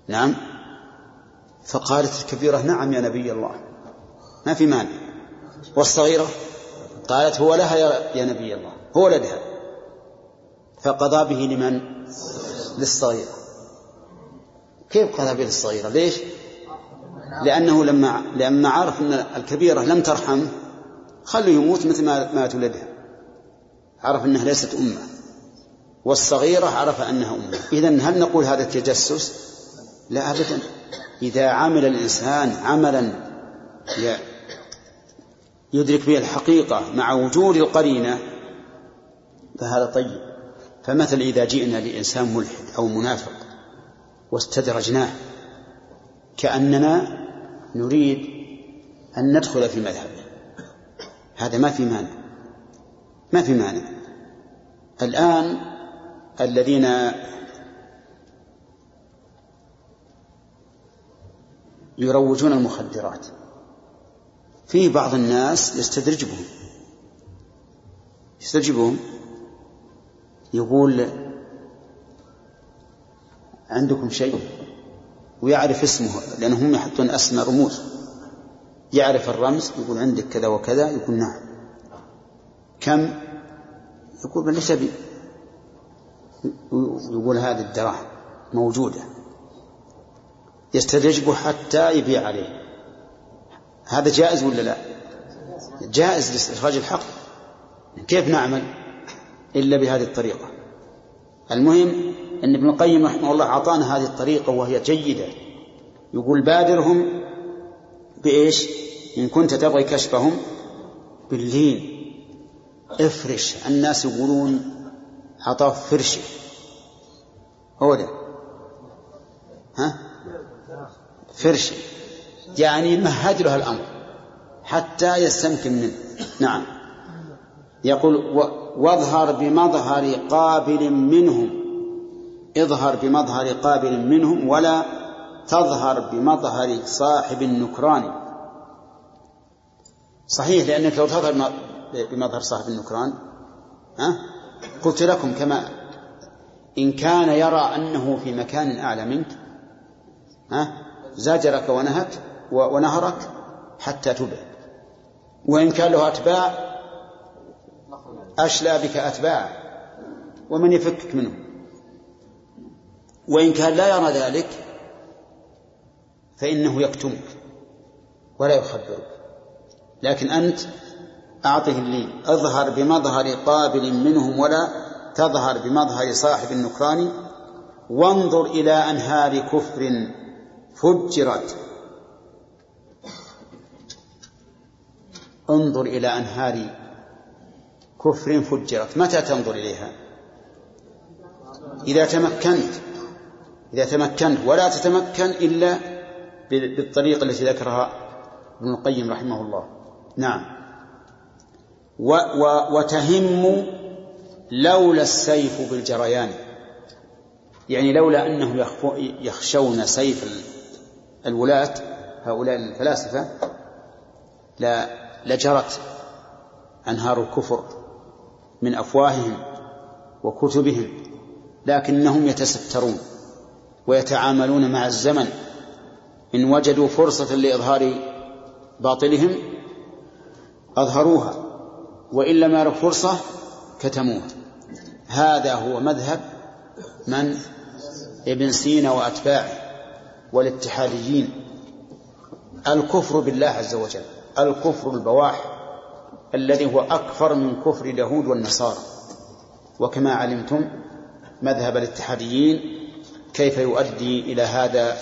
نعم؟ فقالت الكبيرة نعم يا نبي الله ما في مانع. والصغيرة؟ قالت هو لها يا- نبي الله هو ولدها فقضى به لمن؟ للصغيرة. كيف قضى به للصغيرة؟ ليش؟ لأنه لما لما عرف أن الكبيرة لم ترحمه خلوا يموت مثل ما مات ولدها عرف أنها ليست أمة والصغيرة عرف أنها أمة. إذا هل نقول هذا التجسس؟ لا أبدا. إذا عمل الإنسان عملا يدرك به الحقيقة مع وجود القرينة فهذا طيب. فمثل إذا جئنا لإنسان ملحد أو منافق واستدرجناه كأننا نريد أن ندخل في مذهبه هذا ما في مانع. ما في مانع. الآن الذين يروجون المخدرات. في بعض الناس يستدرج بهم يستدرج بهم يقول عندكم شيء ويعرف اسمه لأنهم يحطون أسماء رموز. يعرف الرمز يقول عندك كذا وكذا يقول نعم. كم؟ يقول بي يقول هذه الدراهم موجودة. يستدرجه حتى يبيع عليه. هذا جائز ولا لا؟ جائز لاستخراج الحق. كيف نعمل إلا بهذه الطريقة؟ المهم أن ابن القيم رحمه الله أعطانا هذه الطريقة وهي جيدة. يقول بادرهم بإيش؟ إن كنت تبغي كشفهم باللين. افرش. الناس يقولون عطاف فرشة. هو ده. ها؟ فرشة يعني مهد له الأمر حتى يستمكن منه. نعم. يقول واظهر بمظهر قابل منهم اظهر بمظهر قابل منهم ولا تظهر بمظهر صاحب النكران. صحيح لأنك لو تظهر بمظهر صاحب النكران ها؟ قلت لكم كما إن كان يرى أنه في مكان أعلى منك ها؟ زاجرك ونهك ونهرك حتى تبعد وإن كان له أتباع أشلى بك أتباعا ومن يفكك منهم وإن كان لا يرى ذلك فإنه يكتمك ولا يخبرك. لكن أنت أعطه اللين أظهر بمظهر قابل منهم ولا تظهر بمظهر صاحب النكران. وانظر إلى أنهار كفر فجرت. انظر إلى أنهار كفر فجرت. متى تنظر إليها؟ إذا تمكنت. إذا تمكنت. ولا تتمكن إلا بالطريقة التي ذكرها ابن القيم رحمه الله. نعم. و و وتهم لولا السيف بالجريان. يعني لولا أنهم يخشون سيف الولاة هؤلاء الفلاسفة لا لجرت أنهار الكفر من أفواههم وكتبهم لكنهم يتسترون ويتعاملون مع الزمن. إن وجدوا فرصة لإظهار باطلهم أظهروها وإن لم يروا فرصة كتموها. هذا هو مذهب من ابن سينا وأتباعه. والاتحاديين الكفر بالله عز وجل الكفر البواح الذي هو أكفر من كفر اليهود والنصارى. وكما علمتم مذهب الاتحاديين كيف يؤدي إلى هذا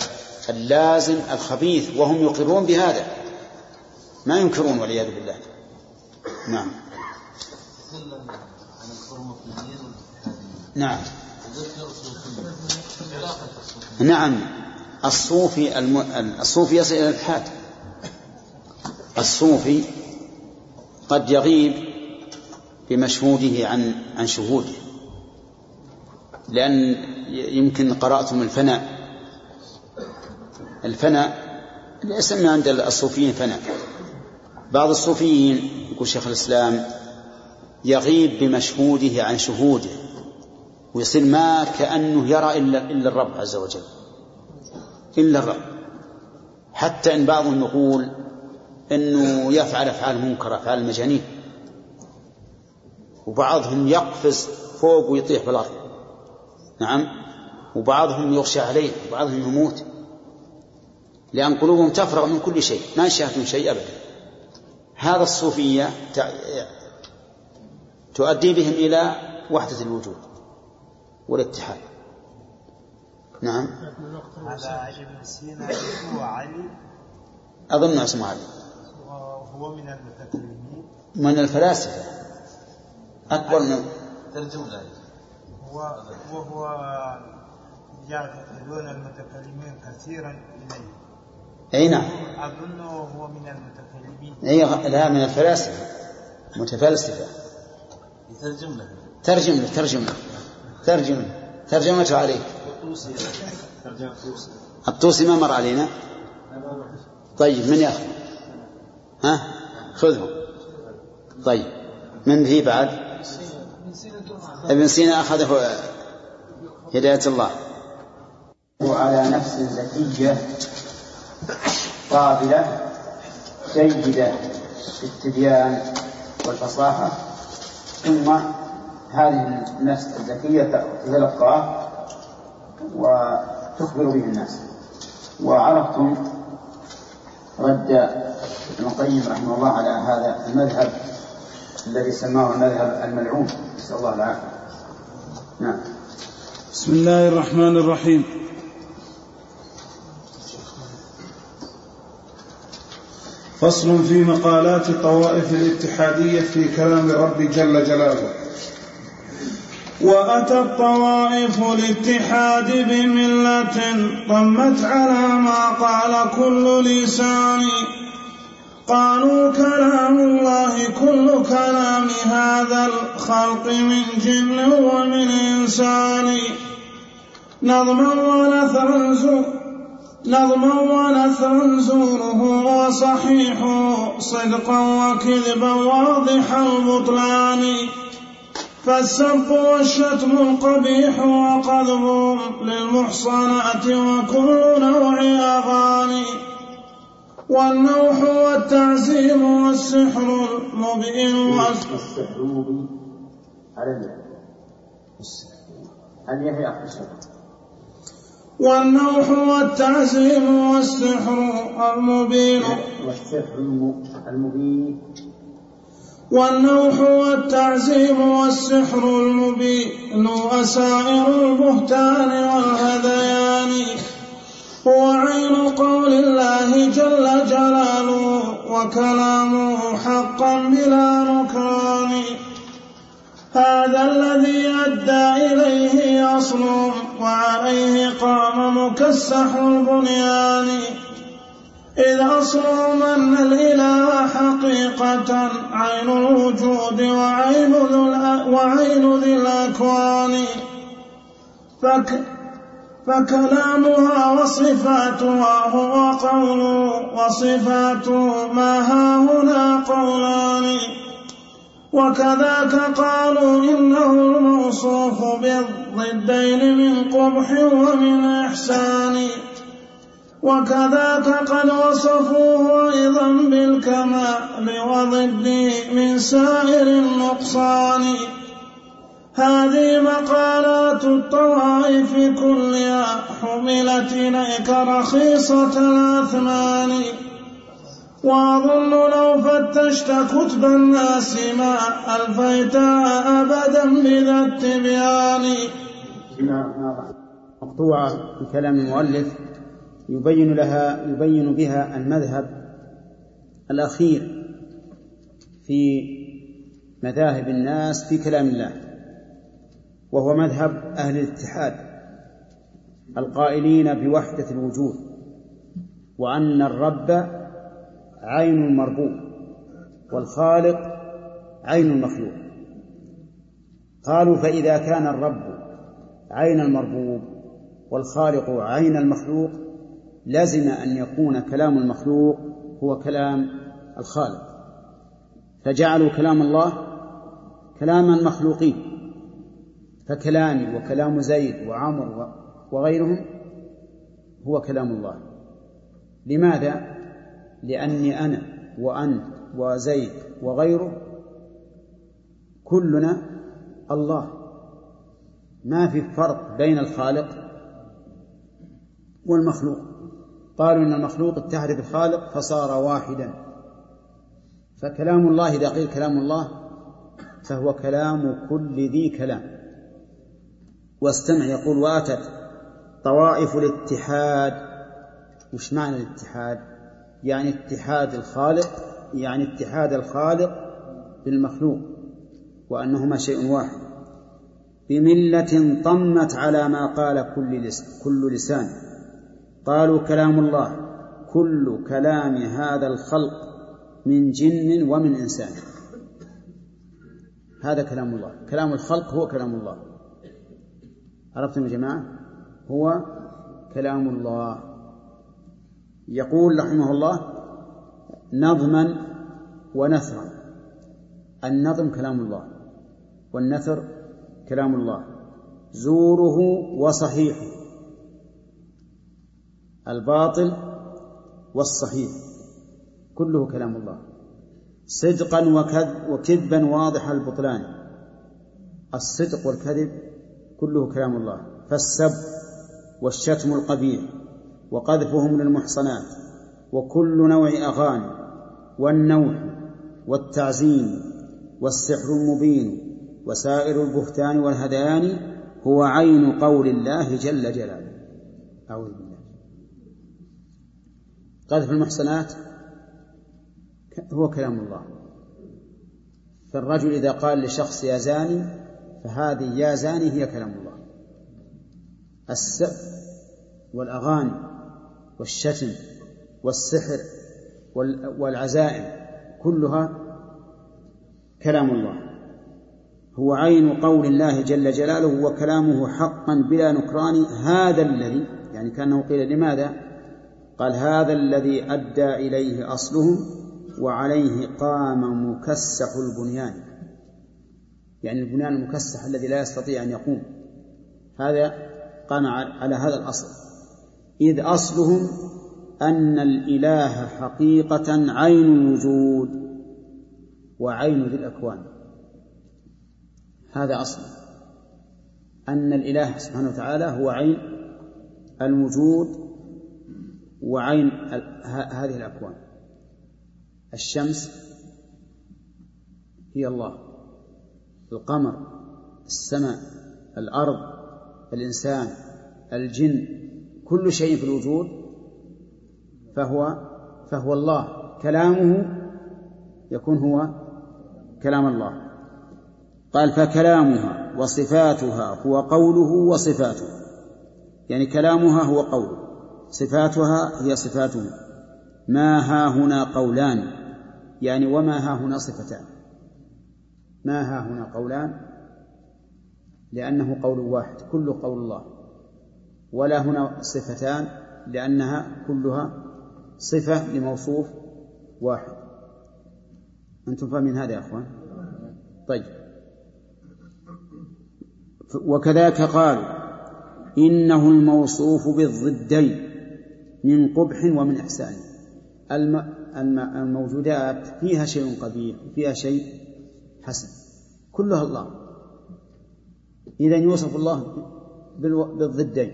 اللازم الخبيث وهم يقرون بهذا. ما ينكرون والعياذ بالله. نعم. نعم. نعم. الصوفي الم... الصوفي يصل إلى الإلحاد الصوفي قد يغيب بمشهوده عن عن شهوده. لأن يمكن قرأتم الفناء. الفناء يسمى عند الصوفيين فناء. بعض الصوفيين يقول شيخ الإسلام يغيب بمشهوده عن شهوده ويصير ما كأنه يرى إلا إلا الرب عز وجل. إلا الرب. حتى إن بعضهم يقول أنه يفعل أفعال منكرة أفعال المجانين وبعضهم يقفز فوق ويطيح بالأرض. نعم؟ وبعضهم يغشى عليه وبعضهم يموت. لأن قلوبهم تفرغ من كل شيء ما يشاهدون شيء أبدا. هذا الصوفية تؤدي بهم إلى وحدة الوجود والاتحاد. نعم. هذا علي بن سينا هو علي. أظن اسمه علي. وهو من المتكلمين. من الفلاسفة. أكبر من ترجم ذلك وهو يعتقدون المتكلمين كثيرا إليه. أي نعم. أظنه هو من المتكلمين. أي لا من الفلاسفة. متفلسفة. يترجم له ترجم له ترجم له ترجم له ترجمته عليك. الطوسي ما مر علينا؟ طيب من ياخذ ها؟ خذه طيب من في بعد؟ ابن سينا أخذه هداية الله. وعلى نفس زكية قابلة جيدة في التبيان والفصاحة ثم هذه النفس الذكية تتلقاه وتخبر به الناس. وعرفتم رد ابن القيم رحمه الله على هذا المذهب الذي سماه المذهب الملعون. نسأل الله العافية. نعم. بسم الله الرحمن الرحيم. فصل في مقالات الطوائف الاتحادية في كلام الرب جل جلاله. وأتى الطوائف الاتحاد بملة طمت على ما قال كل لسان. قالوا كلام الله كل كلام هذا الخلق من جن ومن إنسان. نظما ونثرا نظما ونثرا زوره وصحيح صدقا وكذبا واضح البطلان. فالسب والشتم القبيح وقذف للمحصنات وكل نوع أغاني. والنوح والتعزيم والسحر المبين السحر المبين. على هل يحيى والنوح والتعزيم والسحر المبين. والسحر المبين. والنوح والتعزيم والسحر المبين وسائر البهتان والهذيان. هو عين قول الله جل جلاله وكلامه حقا بلا نكران هذا الذي أدى إليه أصل وعليه قام مكسح البنيان. إذ أصلهم أن الإله حقيقة عين الوجود وعين وعين ذي الأكوان. فك فكلامها وصفاتها هو قول وصفاته ما ها هنا قولان. وكذاك قالوا إنه الموصوف بالضدين من قبح ومن إحسان. وكذاك قد وصفوه أيضا بالكمال وضده من سائر النقصان. هذه مقالات الطوائف كلها حملت إليك رخيصة الأثمان. وأظن لو فتشت كتب الناس ما ألفيتها أبدا بذا التبيان. مقطوعة في كلام المؤلف. يبين لها يبين بها المذهب الأخير في مذاهب الناس في كلام الله وهو مذهب أهل الاتحاد القائلين بوحدة الوجود وأن الرب عين المربوب والخالق عين المخلوق قالوا فإذا كان الرب عين المربوب والخالق عين المخلوق لزم أن يكون كلام المخلوق هو كلام الخالق. فجعلوا كلام الله كلام المخلوقين فكلامي وكلام زيد وعمر وغيرهم هو كلام الله. لماذا؟ لأني أنا وأنت وزيد وغيره كلنا الله. ما في فرق بين الخالق والمخلوق. قالوا إن المخلوق اتحد بالخالق فصار واحدا. فكلام الله إذا قيل كلام الله فهو كلام كل ذي كلام. واستمع يقول واتت طوائف الاتحاد. وش معنى الاتحاد؟ يعني اتحاد الخالق يعني اتحاد الخالق بالمخلوق وأنهما شيء واحد. بملة طمت على ما قال كل, لس كل لسان. قالوا كلام الله. كل كلام هذا الخلق من جن ومن إنسان. هذا كلام الله. كلام الخلق هو كلام الله. عرفتم يا جماعة؟ هو كلام الله. يقول رحمه الله نظما ونثرا. النظم كلام الله والنثر كلام الله. زوره وصحيحه. الباطل والصحيح كله كلام الله. صدقا وكذبا واضح البطلان. الصدق والكذب كله كلام الله. فالسب والشتم القبيح وقذفهم للمحصنات وكل نوع أغاني والنوح والتعزيم والسحر المبين وسائر البهتان والهذيان هو عين قول الله جل جلاله. أعوذ بالله. قذف المحصنات هو كلام الله. فالرجل إذا قال لشخص يا زاني فهذه يا زاني هي كلام الله. السب والأغاني والشتم والسحر والعزائم كلها كلام الله. هو عين قول الله جل جلاله وكلامه حقا بلا نكران. هذا الذي يعني كأنه قيل لماذا؟ قال هذا الذي أدى إليه أصلهم وعليه قام مكسح البنيان. يعني البنيان المكسح الذي لا يستطيع أن يقوم. هذا قام على هذا الأصل. إذ أصلهم أن الإله حقيقة عين الوجود وعين ذي الأكوان. هذا أصل. أن الإله سبحانه وتعالى هو عين الوجود وعين هذه الأكوان. الشمس هي الله. القمر السماء الأرض الإنسان الجن كل شيء في الوجود فهو فهو الله. كلامه يكون هو كلام الله. قال فكلامها وصفاتها هو قوله وصفاته. يعني كلامها هو قوله. صفاتها هي صفاته ما ها هنا قولان يعني وما ها هنا صفتان. ما ها هنا قولان؟ لأنه قول واحد كله قول الله. ولا هنا صفتان لأنها كلها صفة لموصوف واحد. أنتم فاهمين هذا يا أخوان؟ طيب. وكذاك قالوا إنه الموصوف بالضدين. من قبح ومن إحسان. الموجودات فيها شيء قبيح وفيها شيء حسن. كلها الله. إذا يوصف الله بالضدين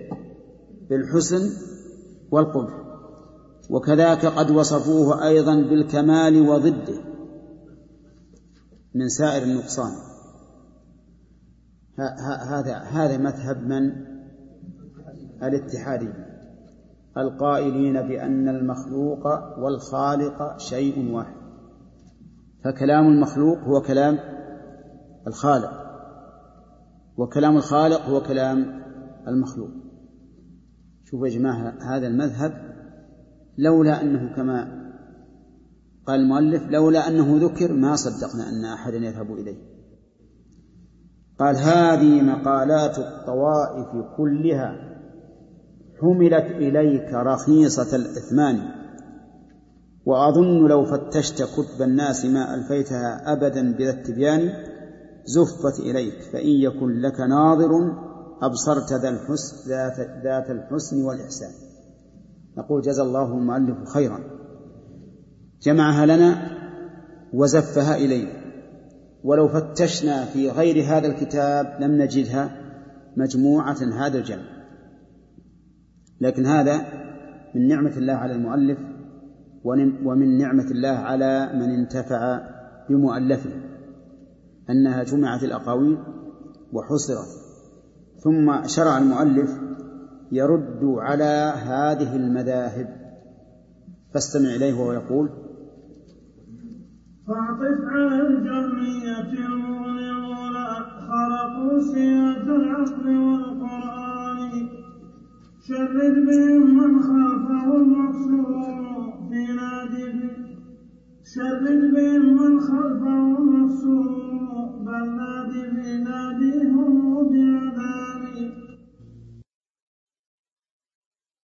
بالحسن والقبح. وكذاك قد وصفوه أيضا بالكمال وضده من سائر النقصان. هذا هذا مذهب من؟ الاتحادي القائلين بأن المخلوق والخالق شيء واحد. فكلام المخلوق هو كلام الخالق وكلام الخالق هو كلام المخلوق. شوفوا يا جماعة هذا المذهب لولا أنه كما قال المؤلف لولا أنه ذكر ما صدقنا أن أحدا يذهب إليه. قال هذه مقالات الطوائف كلها حملت إليك رخيصة الإثمان. وأظن لو فتشت كتب الناس ما ألفيتها أبدا بذا التبيان زفت إليك فإن يكن لك ناظر أبصرت ذا الحسن ذات, الحسن والإحسان. نقول جزى الله المؤلف خيرا. جمعها لنا وزفها إلينا. ولو فتشنا في غير هذا الكتاب لم نجدها مجموعة هذا الجمع. لكن هذا من نعمة الله على المؤلف ومن نعمة الله على من انتفع بمؤلفه أنها جمعت الأقاويل وحصرت ثم شرع المؤلف يرد على هذه المذاهب. فاستمع إليه وهو يقول فاعطف على الجمعية المغني خلقوا سيادة العقل والقرآن. شرد بهم من خلفه المقصور في نادي شرد بهم من خلفه المقصور بل نادي في ناديهم بعذاب